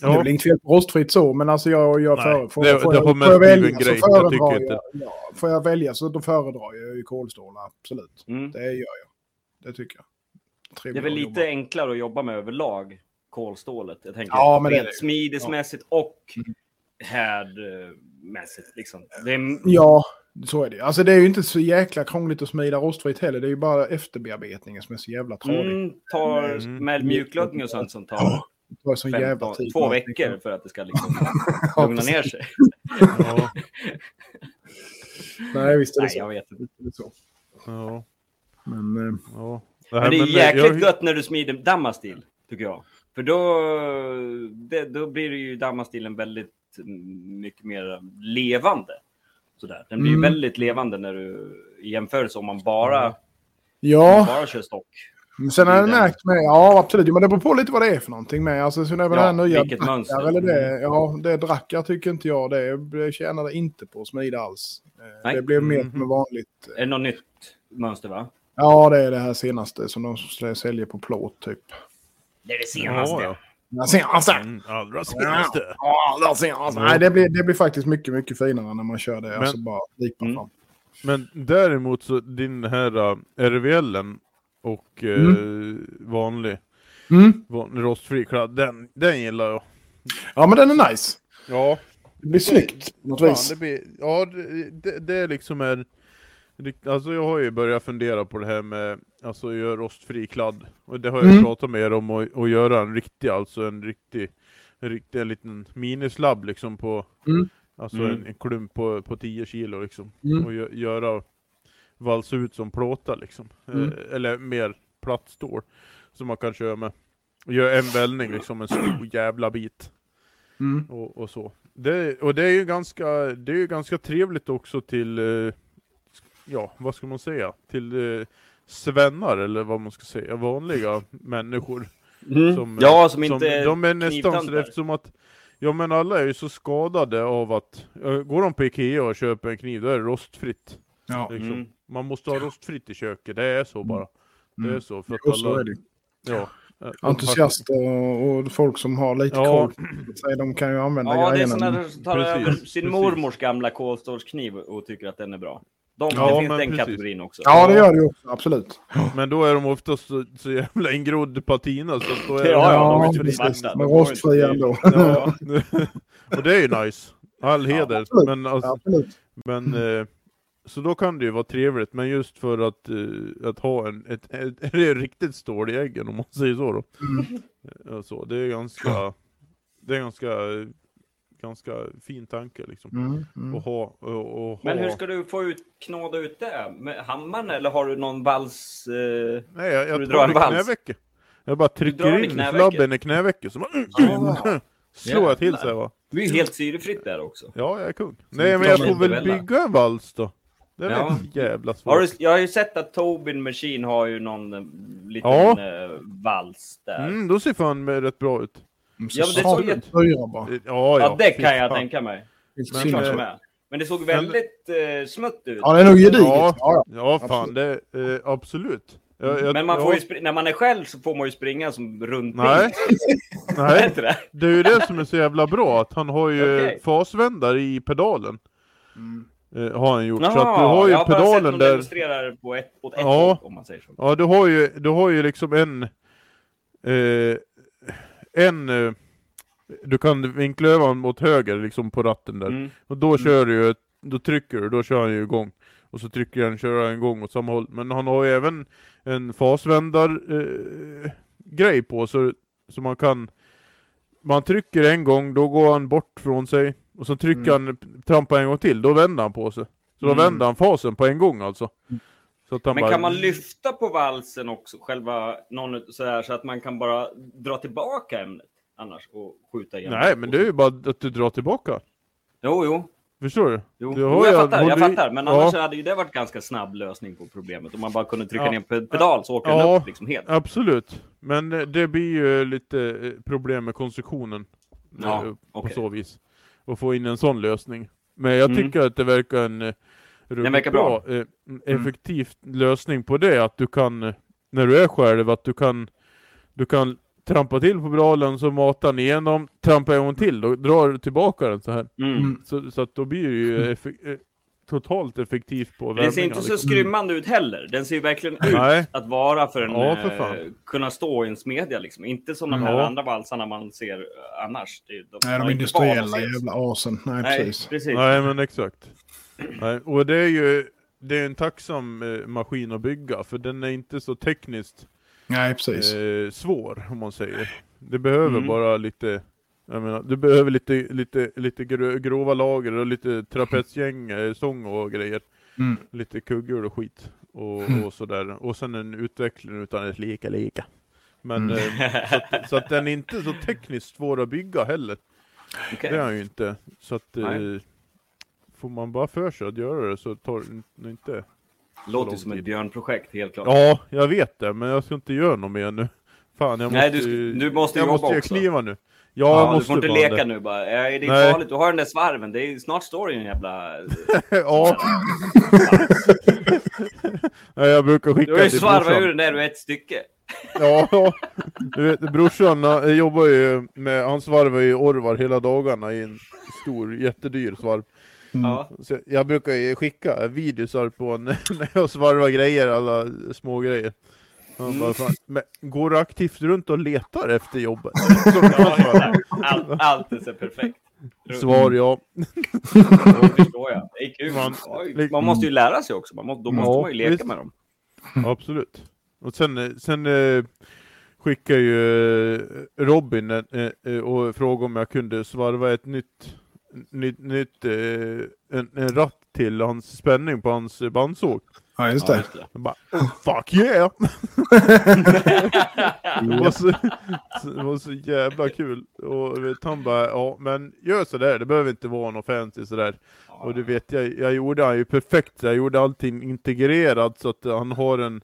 Ja, väl inget fel på rostfritt så, men alltså jag Nej, för, får, det- får, det jag, har får mest jag blivit välja en så grej. Jag tycker föredrar inte- jag. Ja, får jag välja så då föredrar jag ju kolstål, absolut. Mm. Det gör jag. Det tycker jag. Det är väl lite jobba. enklare att jobba med överlag, kolstålet. Jag tänker Ja, men det är det. smidesmässigt och härdmässigt. Liksom. Det är, Ja, så är det. Alltså det är ju inte så jäkla krångligt att smida rostfritt heller. Det är ju bara efterbearbetningen som är så jävla tradig. mm, tar Mm. med och sånt som tar Det tar så jävla 15, tid. två veckor för att det ska liksom Ja, lugna ner sig. ja, Nej, visst är det Nej, så. jag vet inte. Det är så. ja, Men, eh, ja. Men det är eh, jäkligt jag- gött när du smider dammastil, tycker jag. För då, det, då blir det ju dammastilen väldigt mm, mycket mer levande. Sådär. Den blir ju Mm. väldigt levande när du i jämförelse om man bara, ja, bara kör stock. Men Sen har jag märkt med, ja absolut, men det beror på lite vad det är för någonting med. Alltså så när Ja, här nya vilket drackar mönster. Mm. eller det, ja det drackar tycker inte jag, det, det tjänade inte på att smida alls. Eh, Nej. Det blev mer Mhm. som vanligt. Är det något nytt mönster va? Ja, det är det här senaste som de säljer på plåt typ. Det är det Ja, ja. Ja, senaste! Mm, allra senaste. Ja, det senaste. Nej, det blir, det blir faktiskt mycket, mycket finare när man kör det. Men- alltså bara lipa Mm. fram. Men däremot så din här uh, RVLen och eh, vanlig, Mm. vanlig rostfri kladd, den, den gillar jag. Ja, men den är nice. Ja, Det blir snyggt på något vis. det, blir, ja det, det, det är liksom är rikt- Alltså jag har ju börjat fundera på det här med Alltså att göra rostfri kladd Och det har jag Mm. pratat med er om att, att göra en riktig, alltså en riktig En riktig, en liten minislabb liksom på Mm. Alltså Mm. en, en klump på, på 10 kilo liksom Mm. Och gö, göra Valsa ut som plåta liksom Mm. eh, Eller mer platt stål Som man kan köra med Gör en vällning liksom, en stor jävla bit Mm. och, och så. Det, och det är ju ganska, det är ju ganska trevligt också till, eh, ja vad ska man säga, till eh, svennar eller vad man ska säga, vanliga människor. Mm. Som, ja, som inte är De är nästan så eftersom att, ja men alla är ju så skadade av att, eh, går de på Ikea och köper en kniv då är det rostfritt. Ja. Liksom. Mm. Man måste ha rostfritt i köket, det är så bara. Det är Mm. så. För att så alla, är det. ja, eh, Entusiaster och, folk som har lite Ja. koll. Så De kan ju använda Ja, det är grejerna. sådana som tar Precis, över sin precis. mormors gamla kolstålskniv och tycker att den är bra. De, Ja, det finns den precis. kategorin också. Ja, det gör det ju också. Absolut. Men då är de oftast så, så jävla ingrodd patina så då är Ja, ja, de Ja, svarta. Men rostfria ändå. Ja. och det är ju nice. All heder. absolut. men, alltså, Absolut. men eh, så då kan det ju vara trevligt, men just för att, eh, att ha en, ett, ett, ett, riktigt stål i äggen om man säger så då. Mm. Eh, Så, det är ganska, det är ganska, ganska fin tanke liksom. Mm. Mm. Att ha, och, och Men ha... hur ska du få ut, knåda ut det? Med hammaren eller har du någon vals? Eh... Nej, jag, du jag dra tar en vals? Jag bara drar trycker den i in knävecket? slabben i knävecket, så man, slår jag till sig va. Det är helt syrefritt där också. Ja, jag är kung. Så Nej, du men jag får väl bygga en vals då. Det är Ja. så jävla svårt. Har du, jag har ju sett att Tobin Machine har ju någon eh, liten Ja. eh, vals där. Mm, då ser fan rätt bra ut. Mm. Så Ja, men det såg jätte- fyra bara. Ja, ja. Ja, det kan jag tänka mig. Men, som eh, är. Men det såg väldigt eh, smutt ut. Ja, det är nog gediget. Ja. Ja, ja. Ja, fan, det eh, absolut. Jag, jag, Men man ja, får ju spri- när man är själv så får man ju springa som runt Nej. Nej, inte det? det är ju det som är så jävla bra, att han har ju Okej. fasvändare i pedalen. Mm. Eh, har han gjort. Jaha, så att du har ju jag har bara sett pedalen dem där. demonstrerar på ett, åt ett Ja. håll, om man säger så. Ja, du har ju, du har ju liksom en... Eh, en... Eh, du kan vinkla över honom mot höger liksom på ratten där. Mm. Och då kör du ju, då trycker du, då kör han ju igång. Och så trycker han, kör han igång åt samma håll. Men han har ju även en fasvändar eh, grej på så, så man kan man trycker en gång, då går han bort från sig. Och så trycker han, trampar en gång till, då vänder han på sig. Så då Mm. vänder han fasen på en gång alltså. Att Men bara... kan man lyfta på valsen också, själva någon så här så att man kan bara dra tillbaka ämnet annars och skjuta igen? Nej, men det är ju bara att du drar tillbaka. Jo, jo. Förstår du? Jo, Du jo jag fattar, jag fattar. Men ja. annars hade ju det varit ganska snabb lösning på problemet. Om man bara kunde trycka Ja. ner på pedal så åker Ja. den upp liksom helt. Absolut. Men eh, det blir ju lite eh, problem med konstruktionen. Ja, eh, på okej. så vis. Och få in en sån lösning. Men jag Mm. tycker att det verkar en ruggigt verkar bra. eh, en effektiv lösning på det. Att du kan, när du är själv, att du kan, du kan trampa till på pedalen så matar den igenom, trampa en gång till, då drar du tillbaka den så här. Mm. Mm. Så, så att då blir det ju effe- eh, totalt effektivt på Det ser värmningar, inte så liksom. skrymmande ut heller. Den ser ju verkligen ut Nej. att vara för en Ja, för eh, fan. kunna stå i en smedja liksom. Inte som de här Ja. andra valsarna man ser eh, annars. De, Nej, de industriella jävla asen. Nej, Nej, precis. precis. Nej men exakt. Nej, och det är ju det är en tacksam eh, maskin att bygga för den är inte så tekniskt Nej, precis. eh, svår om man säger. Det behöver Mm. bara lite jag menar, du behöver lite, lite, lite grö- grova lager och lite trapetsgäng, eh, sång och grejer. Mm. Lite kugghjul och skit. Och, Mm. och sådär. Och sen en utveckling utan ett lika lika. Men Mm. eh, så, att, så att den är inte så tekniskt svår att bygga heller. Okej. Det är han ju inte. Så att eh, Nej. Får man bara för sig att göra det så tar det inte Låter ju som ett björnprojekt, helt klart. Ja, jag vet det, men jag ska inte göra något mer nu. Fan, jag Nej, måste du, ju- du måste jag jobba måste också. kliva nu. Ja, Ja, jag du måste får inte leka det. nu bara. Det är Nej. farligt, du har den där svarven. Det är snart står det en jävla... ja. Nej, jag brukar skicka Du har ju till svarvat brorsan. ur den där ur ett stycke. Ja, ja. Du vet, brorsan jobbar ju med, han svarvar ju Orvar hela dagarna i en stor, jättedyr svarv. Ja. Så jag brukar ju skicka videosar på när jag svarvar grejer, alla små grejer. Mm. men går du aktivt runt och letar efter jobbet? Ja. Allt, allt är så perfekt. Svar ja. Då förstår jag. Det är kul. Man- Man måste ju lära sig också. Man må, då måste Ja, man ju leka visst. med dem. Absolut. Och sen, sen eh, skickade ju eh, Robin eh, och frågade om jag kunde svarva ett nytt, nytt, nytt eh, en, en ratt till hans spänning på hans bandsåg. Ja, just Ja, det. Jag bara, fuck yeah! det, var så, det var så jävla kul. Och vet, han bara, ja men gör sådär, det behöver inte vara något fancy sådär. Och du vet, jag, jag gjorde han ju perfekt, jag gjorde allting integrerat så att han har en,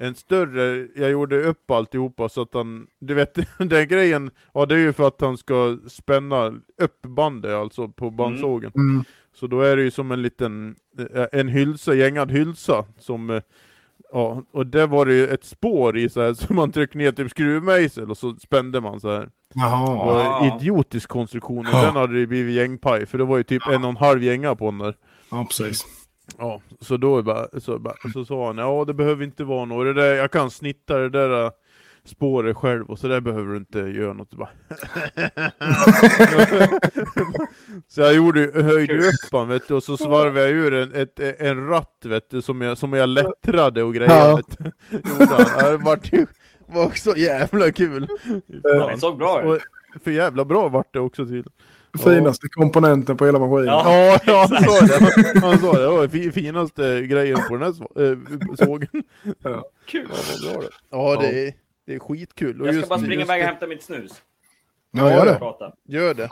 en större, jag gjorde upp alltihopa så att han, du vet den grejen, ja det är ju för att han ska spänna upp bandet alltså på bandsågen. Mm. Så då är det ju som en liten, eh, en hylsa, gängad hylsa som eh, Ja, och där var det ju ett spår i så här, så man tryckte ner typ skruvmejsel och så spände man så här. Det Jaha. var Ja. en idiotisk konstruktion och Ja. den hade det blivit gängpaj för det var ju typ en och en halv gänga på den där. Ja, precis. Ja, så då bara, så, bara, så sa han, ja det behöver inte vara något, det där, jag kan snitta det där äh, spåret själv och så där behöver du inte göra något. Bara. så jag gjorde, höjde upp han vet du, och så svarvade jag ur en, ett, en ratt vet du, som jag, som jag lättrade och grejer. Ja. Vet du. Det var, ju- var så jävla kul. Det såg bra ut. för jävla bra vart det också till. Finaste komponenten på hela maskinen. Ja. Ja, han sa det. Han sa det. Det var fi- finaste grejen på den här äh, sågen. Kul. Ja, det. Ja, det är, det är skitkul. Och Jag ska just- bara springa iväg och hämta mitt snus. Ja, gör det. Prata. Gör det.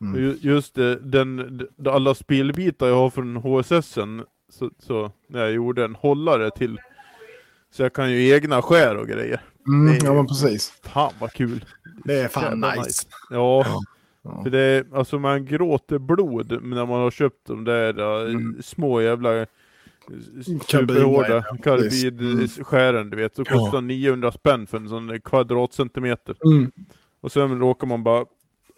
Mm. Just det, den, alla spelbitar jag har från HSSen, så, så när jag gjorde en hållare till, så jag kan ju egna skär och grejer. Mm, ja, men precis. Fan vad kul! Det är fan Jävla nice. Ja, Ja. för det är, alltså man gråter blod när man har köpt de där äh, Mm. små jävla Karbidgrejer, superhårda ja, precis. Mm. karbidskären du vet, så Ja. kostar 900 spänn för en sån kvadratcentimeter. Mm. Och sen råkar man bara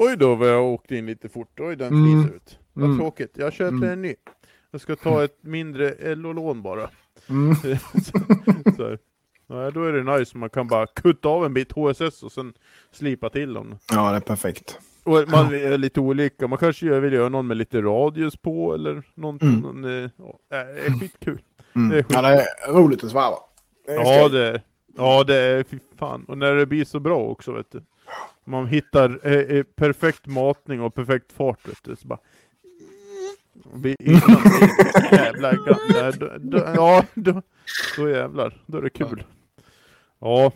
Oj då vad jag åkte in lite fort, oj den Mm. sliter ut. Vad Mm. tråkigt, jag köper Mm. en ny. Jag ska ta ett mindre LO-lån bara. Mm. så. Ja, då är det nice, man kan bara kutta av en bit HSS och sen slipa till dem. Ja, det är perfekt. Och man är lite olika, man kanske vill göra någon med lite radius på eller någonting. Mm. Någon, eh, ja, det är skitkul. Mm. Det är skit. Ja, det är roligt att svarva. Det Ja det, är- ja det är fy fan. Och när det blir så bra också vet du. Man hittar eh, perfekt matning och perfekt fart vet du. Så bara... Vi, innan jävla. Nej, då, då, ja, då, då jävlar. Då är det kul. Ja.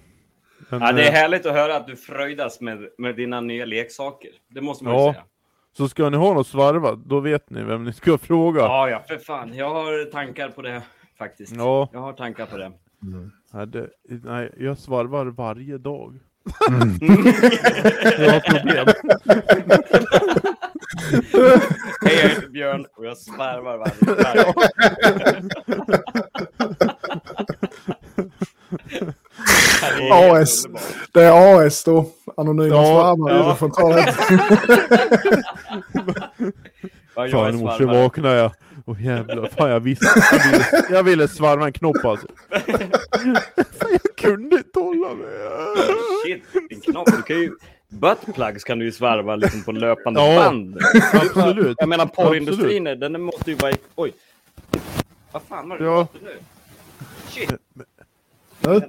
Men, Ja, det är eh, härligt att höra att du fröjdas med, med dina nya leksaker. Det måste man ju Ja. säga. Så ska ni ha något svarvat, då vet ni vem ni ska fråga. Ja, ja, för fan. Jag har tankar på det faktiskt. Ja. Jag har tankar på det. Nej, det, nej, jag svarvar varje dag. Mm. jag har problem. Hej, jag heter Björn och jag svarvar varje varje. Det AS. Det är AS då. Anonyma Ja, svarvare. ja. Det. Fan i morse vaknade jag. Åh jävlar, fan jag visste. Jag ville, jag ville svarva en knopp alltså. fan jag kunde inte hålla mig. Shit, din knopp. Du kan ju... Buttplugs kan du ju svarva liksom på löpande Ja, band. absolut. Jag menar porrindustrin, den måste ju vara... Oj. Vad fan har du Ja. nu? Shit. Ja.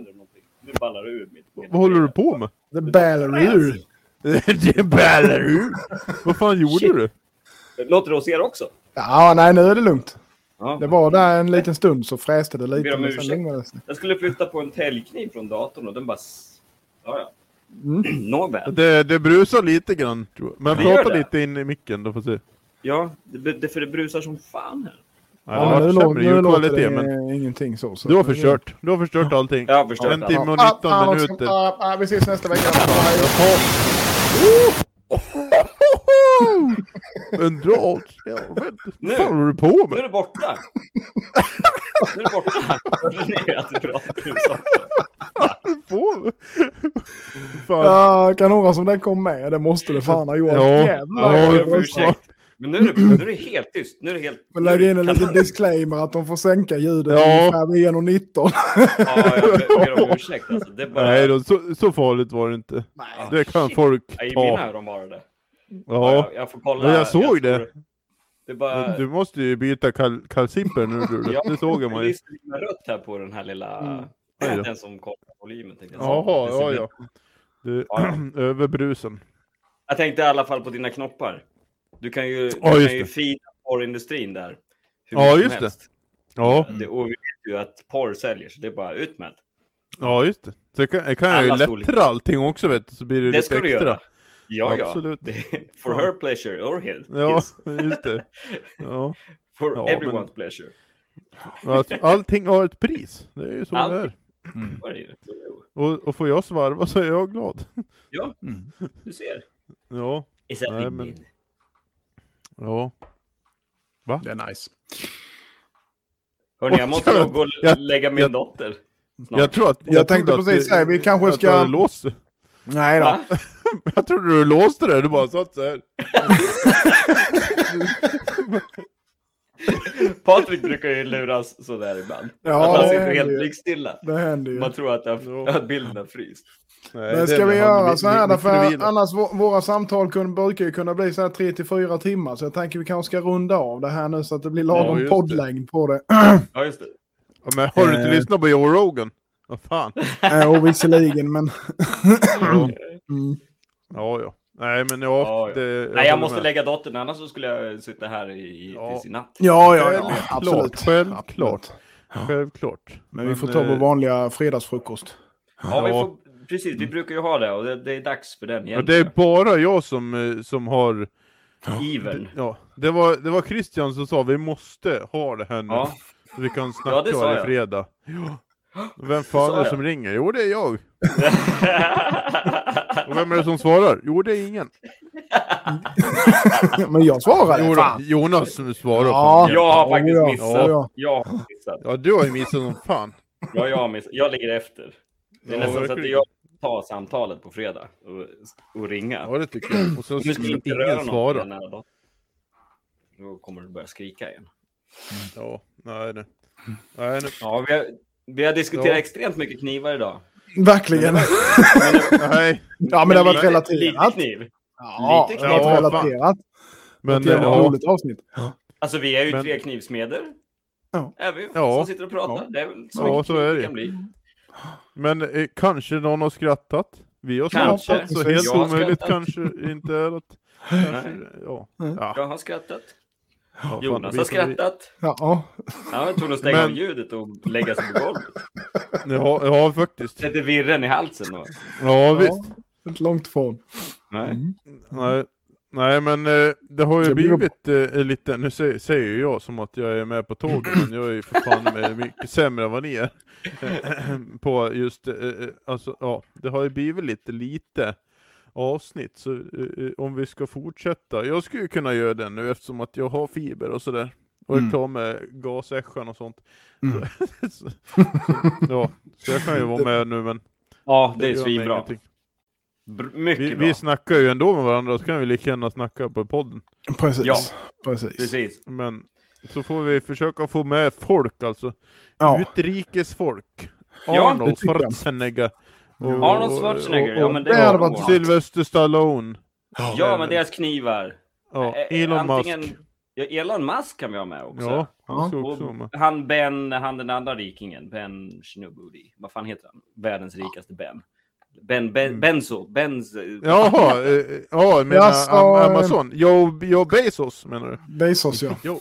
Det ballar ur mitt. Vad håller du på med? Det ballar ur. det ballar ur. Vad fan gjorde Shit. du? Låter det hos er också? Ja, nej nu är det lugnt. Ja. Det var där en liten stund så fräste det lite. Men sen. Jag skulle flytta på en täljkniv från datorn och den bara... Ja, ja. Mm. Nåväl. Det, det brusar lite grann. Men prata lite in i micken då får se. Ja, det, det, för det brusar som fan här. Nej, Ja, det men nu, lå- sämre nu låter ljudkvalitet, det men ingenting så. så du har förstört. Du har förstört allting. Jag har förstört En timme och Ah, 19 ah, minuter. ah, ah, vi ses nästa vecka. En drag. Ja, vad Nu. fan håller du på Nu är med? det borta. nu är det borta. Ni att du med? Fan. Ja, kan några som den kom med, det måste det fan ha gjort. Ja. Jävlar. Ja, jag det. Men nu är, det, nu är det helt tyst. Nu är det helt... Får lägga in en liten disclaimer att de får sänka ljudet Ja. ungefär vid 1.19. Ja, jag ber om ursäkt. Alltså. Det är bara... Nej då, så, så farligt var det inte. Ah, Det kan shit. folk Ja, I mina ta. öron var det det. Ja. jag, jag får kolla. Ja, jag såg tror- det. Det är bara... Du måste ju byta kal kalsipper nu du. Ja, Det såg jag man Det ju. är lite rött här på den här lilla... Mm. Den som kollar volymen. tänkte jag. Jaha, Det ja ja. Du, Ja, överbrusen. Jag tänkte i alla fall på dina knoppar. Du kan ju, du Ja, kan ju det. feeda porrindustrin där. Ja, just det. Ja, Det, och vi vet ju att porr säljer, så det är bara ut med det. ja just det. Så jag kan, jag kan ju lättra storlekar. allting också vet du, så blir det, Det lite ska du extra. göra. Ja, ja. Absolut. Det är for her pleasure or his. Ja, just det. Ja. For Ja, everyone's men- pleasure. Allting har ett pris. Det är ju så det Allting. är. Det? Och, och får jag svarva så är jag glad. Ja, du ser. Ja, Is that Nej, men- ja. Det är nice. Hörni, jag måste nog gå och Jag- lägga min jag- dotter. Snart. Jag tror att... Jag tänkte trodde att precis säga, vi kanske ska- du hade låst det. Nej då. Va? Jag trodde du låste det, du bara satt så här. Patrik brukar ju luras sådär ibland. Ja, att han sitter helt blickstilla. Det händer ju. Man tror att, jag, Ja. att bilden har fryst. Nej, Men ska vi göra så här därför annars vå- våra samtal kun, brukar ju kunna bli så här 3 till 4 timmar så jag tänker vi kanske ska runda av det här nu så att det blir Ja, lagom just poddlängd på det. Ja, just det. Ja, Men har du inte Eh. lyssnat på Joe Rogan? Vad fan? äh, och visserligen men... Ja, Mm. ja. ja. Nej men ja. Ja, ja. Det, Nej, jag måste med. lägga dottern, annars så skulle jag sitta här i, i Ja. tills i natt. Ja, ja, ja. Absolut. självklart. Självklart. Men vi får ta vår eh, vanliga fredagsfrukost. Ja, vi Ja. får, precis. Vi brukar ju ha det och det, det är dags för den Ja, igen. det är bara jag som, eh, som har... Even. Ja, det var, det var Christian som sa vi måste ha det här nu. Ja. Så vi kan snacka Ja, det varje jag. fredag. Ja. Vem fan är det som ringer? Jo, det är jag. Och vem är det som svarar? Jo, det är ingen. men jag svarade. Jo, Fan. Jonas som svarar. Ja. jag har faktiskt ja. missat. Ja, Jag har missat. Ja, du har ju missat som fan. Ja, jag har missat. Jag ligger efter. Det är Ja, nästan så att jag tar samtalet på fredag och, och ringa. Ja, det tycker jag. Och så röra ingen svara. datorn. Då kommer du börja skrika igen. Ja, nej, nej. nej nej. Ja, vi har, vi har diskuterat Ja. extremt mycket knivar idag. Verkligen. nej. Ja, men det har varit relaterat. Lite kniv. Ja, lite det kniv. Ja, relaterat. Men ett jävla ja, roligt avsnitt. Alltså vi är ju Men- tre knivsmeder. Ja. Är vi Ja. som sitter och pratar. Ja. Det är väl så Ja, så är det det. kan bli. men eh, kanske någon har skrattat. Vi har Kanske. skrattat, så helt omöjligt kanske inte är att... Kanske, ja. Ja, Jag har skrattat. Ja, Jonas har skrattat. Ja, Han var tvungen att stänga Men- av ljudet och lägga sig på golvet. Ja, ja, faktiskt. Sätter virren i halsen. Och... Ja, visst. ja. Inte långt ifrån. Nej. Mm. Nej, nej men eh, det har ju Det blir- blivit eh, lite, nu säger, säger ju jag som att jag är med på tåget, men jag är ju för fan med mycket sämre än vad ni är. på just, eh, eh, alltså ja, det har ju blivit lite lite avsnitt, så eh, om vi ska fortsätta, jag skulle kunna göra det nu eftersom att jag har fiber och sådär. Och är Mm. klar med gasäschan och sånt. Mm. så, så, ja, så jag kan ju vara med nu men Ja, det är svinbra. Mycket Vi, bra. vi snackar ju ändå med varandra, så kan vi lika gärna snacka på podden. Precis. Ja. Precis. Precis. Men så får vi försöka få med folk alltså. Ja. Utrikesfolk. Ja, Arnold jag. Schwarzenegger. Och- Arnold Schwarzenegger, och- ja och men det, det hade varit- Sylvester Stallone. Ja, men deras knivar. Ja, Eh, Elon antingen- Musk. Ja, Elon Musk kan vi ha med också. Ja, han Ja. också med. Han Ben, han den andra rikingen, Ben Shinobudi. Vad fan heter han? Världens rikaste Ben. Ben, ben Benzo. Benz... Jaha, eh, ja, jag menar eh. Amazon. Joe, Joe Bezos menar du? Bezos ja. Jo.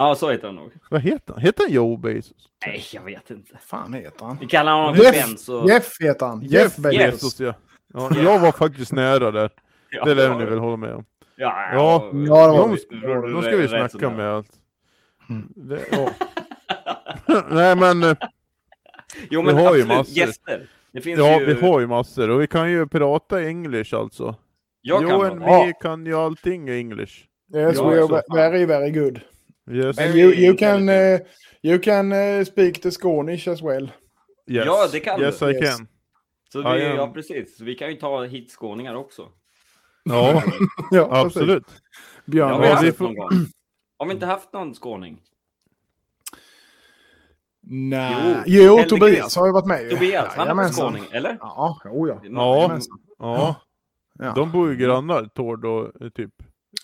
Ja, så heter han nog. Vad heter han? Heter han Joe Bezos? Nej, jag vet inte. fan heter han? Vi kallar honom för Jeff, Benzo. Jeff heter han. Jeff, Bezos. Bezos ja. ja. Jag var faktiskt nära där. Ja, Det lär ni väl hålla med om. Ja, Ja, Ja, det var de, vi. de ska vi snacka med allt. Det, ja. Nej men, eh, Jo, Vi men har ju absolut, massor. gäster. Det finns ja ju... vi har ju massor och vi kan ju prata english alltså. Jag kan prata. and Ja. me kan ju allting i english. Yes, Ja, we are very, very good. Yes, And you, you can, uh, you can uh, speak the Skånish as well. yes. Ja, det kan Yes du. I Yes. can. Så Ja, vi, ja. ja, precis. Så vi kan ju ta hit skåningar också. Ja, Ja, absolut. Det Björn, har vi Ja, haft det får- någon gång. Har vi inte haft någon skåning? Nej. Jo, Jo. Tobias har ju varit med. Tobias, han är Jajamensan. skåning, eller? Ja, oh ja. Ja, Ja. de bor ju grannar, Tord och eh, typ.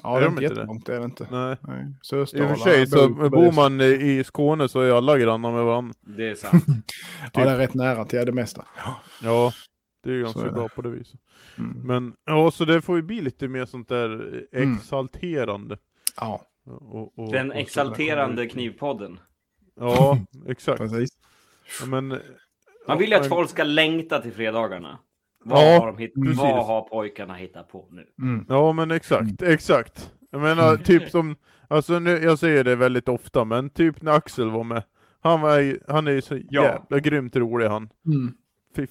Ja, Är det är de inte jättelångt, det är det inte. Nej. Nej. I och för sig så bor bor man i Skåne så är alla grannar med varandra. Det är sant. Ja, det är rätt nära till det mesta. Ja, det är ju ganska är bra på det viset. Mm. Men ja, så det får ju bli lite mer sånt där Mm. exalterande. Ja, Och, och, Den och exalterande knivpodden. Ja, exakt. precis. Ja, men, Man vill ju att folk ska längta till fredagarna. Vad, Ja, har, de precis. vad har pojkarna hittat på nu? Mm. Ja men exakt, exakt. Jag menar typ som, alltså nu, jag säger det väldigt ofta, men typ när Axel var med. Han, var, han är ju så Ja. jävla grymt rolig han. Mm.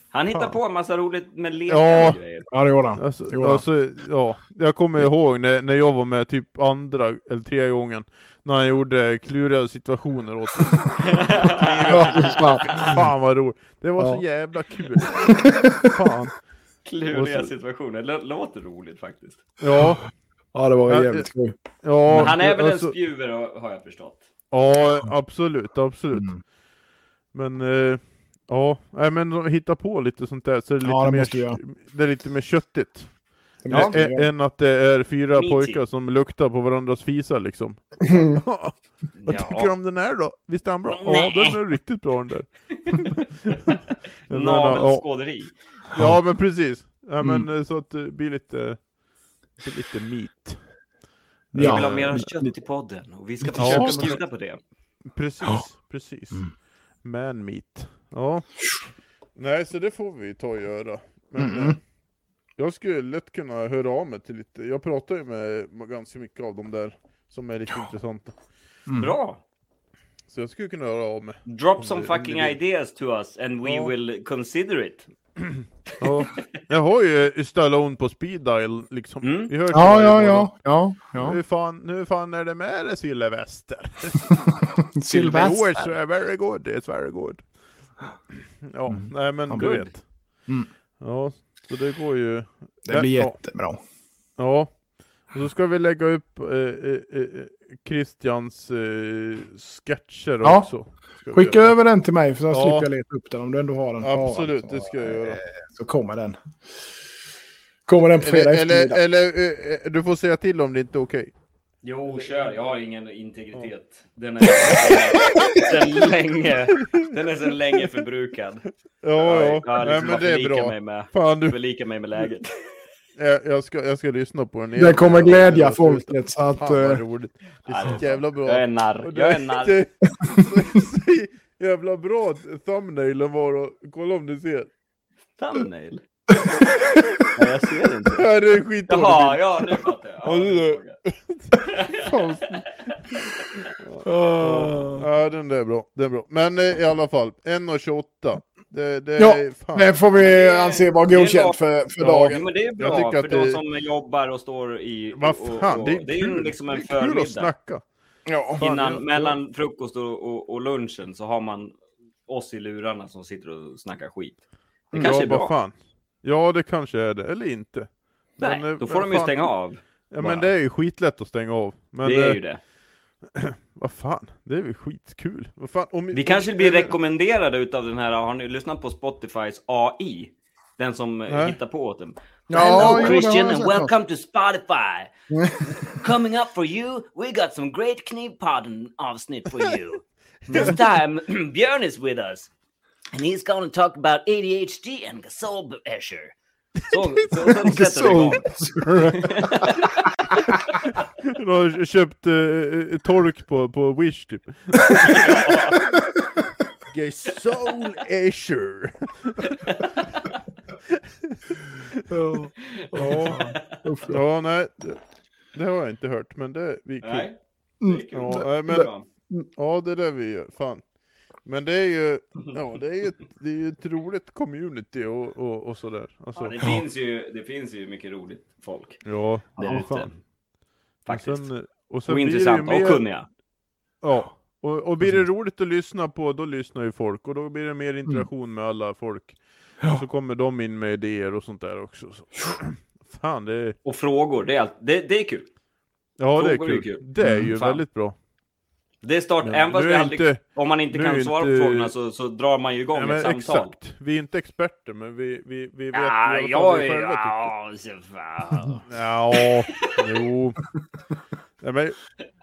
Han hittar på en massa roligt med lekar Ja. och grejer. Ja, det gjorde han. Alltså, alltså, ja, jag kommer ihåg när, när jag var med typ andra eller tredje gången. När han gjorde kluriga situationer åt oss. Ja, fan. Fan vad roligt. Det var så Ja. jävla kul. Fan. Kluriga så- situationer. Lå- Låter roligt faktiskt. Ja, Ja, det var Ja, jävligt kul. ja. Men han är väl alltså, en spjuver har jag förstått. Ja, absolut, absolut. Mm. Men eh, ja, men de hittar på lite sånt där så är det lite, Ja, det mer, det är lite mer köttigt. Ja. Ä- än att det är fyra Meaty. pojkar som luktar på varandras fisar liksom. Vad tycker du om den här då? Visst är den bra? Ja, Nej. den är riktigt bra den där. Ja, Navelskåderi. ja, men precis. Ja, men Mm. eh, så att det blir lite, det blir lite meat. Vi Ja. vill ha mer Eh, kött i podden och vi ska Ja. försöka bjuda på det. Precis, Ja. precis. Mm. Man meat. Ja. Nej, så det får vi ta och göra. Men Mm. Jag skulle lätt kunna höra av mig till lite, jag pratar ju med, ganska mycket av de där som är lite intressanta. Mm. Bra! Så jag skulle kunna höra av mig. Drop some det- fucking ideas to us and we Ja. will consider it. Ja. Jag har ju Stallone på speed dial liksom. Mm. Vi hörs Ja, ja, ja. ja, ja. Nu, fan, nu fan är det med det Sylvester. Sylvester. Oh, it's very good, it's very good. Ja, Mm. nej men Ja, du good. vet. Mm. Ja, så det går ju. Det blir Ja. jättebra. Ja, och så ska vi lägga upp eh, eh, eh, Christians eh, sketcher Ja. också. Skicka över den till mig för så Ja. slipper jag leta upp den om du ändå har den. Absolut, Ja, det ska jag göra. eh, Så kommer den. Kommer den på fredag Eller, eller, eller eh, eh, du får säga till om det inte är okej. Jo, kör. Jag har ingen integritet. Den är sen länge, den är sen länge förbrukad. Ja, ja. Jag har Nej, liksom men det är bra. mig med, Fan, du, förlika mig med läget. jag, jag, ska, jag ska lyssna på den. Det kommer glädja folket så att... Fan vad roligt. Det är så jävla bra. Jag är narr. Jag är narr. jävla bra thumbnailen var och kolla om du ser. Thumbnail? Nej, jag ser inte. Ja, det är skitdåligt. Jaha, ja nu fattar jag. Ja, är- Ja, den där är bra. Den är bra. Men eh, i alla fall, 1.28. Det, det Ja, fan. Det får vi anse vara godkänt för, för Ja, Ja, dagen. men det är Jag bra tycker för de det- som jobbar och står i... Vad och- fan, och, det är det är ju liksom en Det är kul att förmiddag. snacka. Ja. Fan, Innan, ja, mellan frukost och, och, och lunchen så har man oss i lurarna som sitter och snackar skit. Det kanske ja, är bra. fan. Ja, det kanske är det. Eller inte. Nej, Men, eh, då får vad de ju fan. stänga av. Ja, bara. men det är ju skitlätt att stänga av. Men det är eh, ju det. vad fan, det är väl skitkul. Vad fan, om, Vi kanske blir rekommenderade utav den här, har ni lyssnat på Spotifys AI? Den som eh, Nej. hittar på åt dem. Ja, Hello jo, Christian and welcome to Spotify. Coming up for you, we got some great Knivpodden avsnitt for you. This time, Björn is with us. And he's gonna talk about ADHD and gasolbesher. Så, så, så sätter det igång. Du har köpt eh, tork på, på Wish typ. Soul Asher. Ja. Ja, ja. nej. Det, det har jag inte hört, men det blir kul. Nej, Mm. det är kul. Ja, nej, men, Bra. Ja, det är det vi gör. Fan. Men det är ju, ja, det är ju ett, det är ju ett roligt community och, och, och sådär. Alltså, Ja, det, finns ju, det finns ju mycket roligt folk ja, där ja, ute. fan. Faktiskt. Och sen, och sen och blir det ju intressanta och mer, kunniga. Ja, och, och blir det roligt att lyssna på, då lyssnar ju folk och då blir det mer interaktion med alla folk. Och så kommer de in med idéer och sånt där också. Så. Fan, det är, Och frågor, det är, allt, det, det är kul. ja, det är Frågor är kul. kul. Det är Mm, ju fan. väldigt bra. Det är start, Men även fast vi aldrig, inte- om man inte kan svara inte- på frågorna så, så drar man ju igång Ja, ett samtal. exakt. Vi är inte experter, men vi, vi, vi vet Ja, fall vad vi är... själva tycker. Ja, fan. Ja, jo. Nej, men,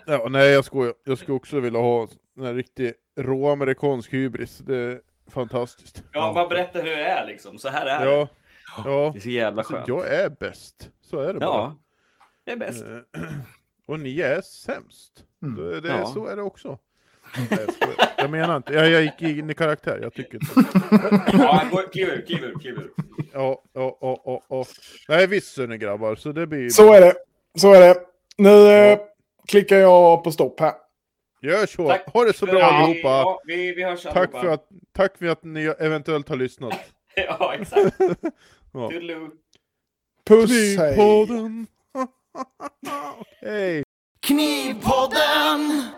ja, nej, jag skojar. Jag skulle också vilja ha en riktig råamerikansk hybris. Det är fantastiskt. Ja, bara berätta hur det är liksom. Så här är det. Ja, ja. Det är så jävla Alltså, skönt. jag är bäst. Så är det bara. Ja, det är bäst. Eh, Och ni är sämst. Mm. Det, det, Ja. Så är det också. Jag, menar inte, jag, jag gick in i karaktär, jag tycker inte. Ja, kliv ur, kliv ur, kliv ur. Ja, ja, ja, ja, ja. Nej visst ni grabbar, så det blir... Så är det. Så är det. Nu eh, klickar jag på stopp här. Gör så! Tack. Ha det så bra Ja, allihopa! Ja, vi, vi hörs Tack allihopa. för, att, tack för att ni eventuellt har lyssnat. Ja, exakt. Ja. Toodaloo. Puss, hej. Knivpodden! Knivpodden!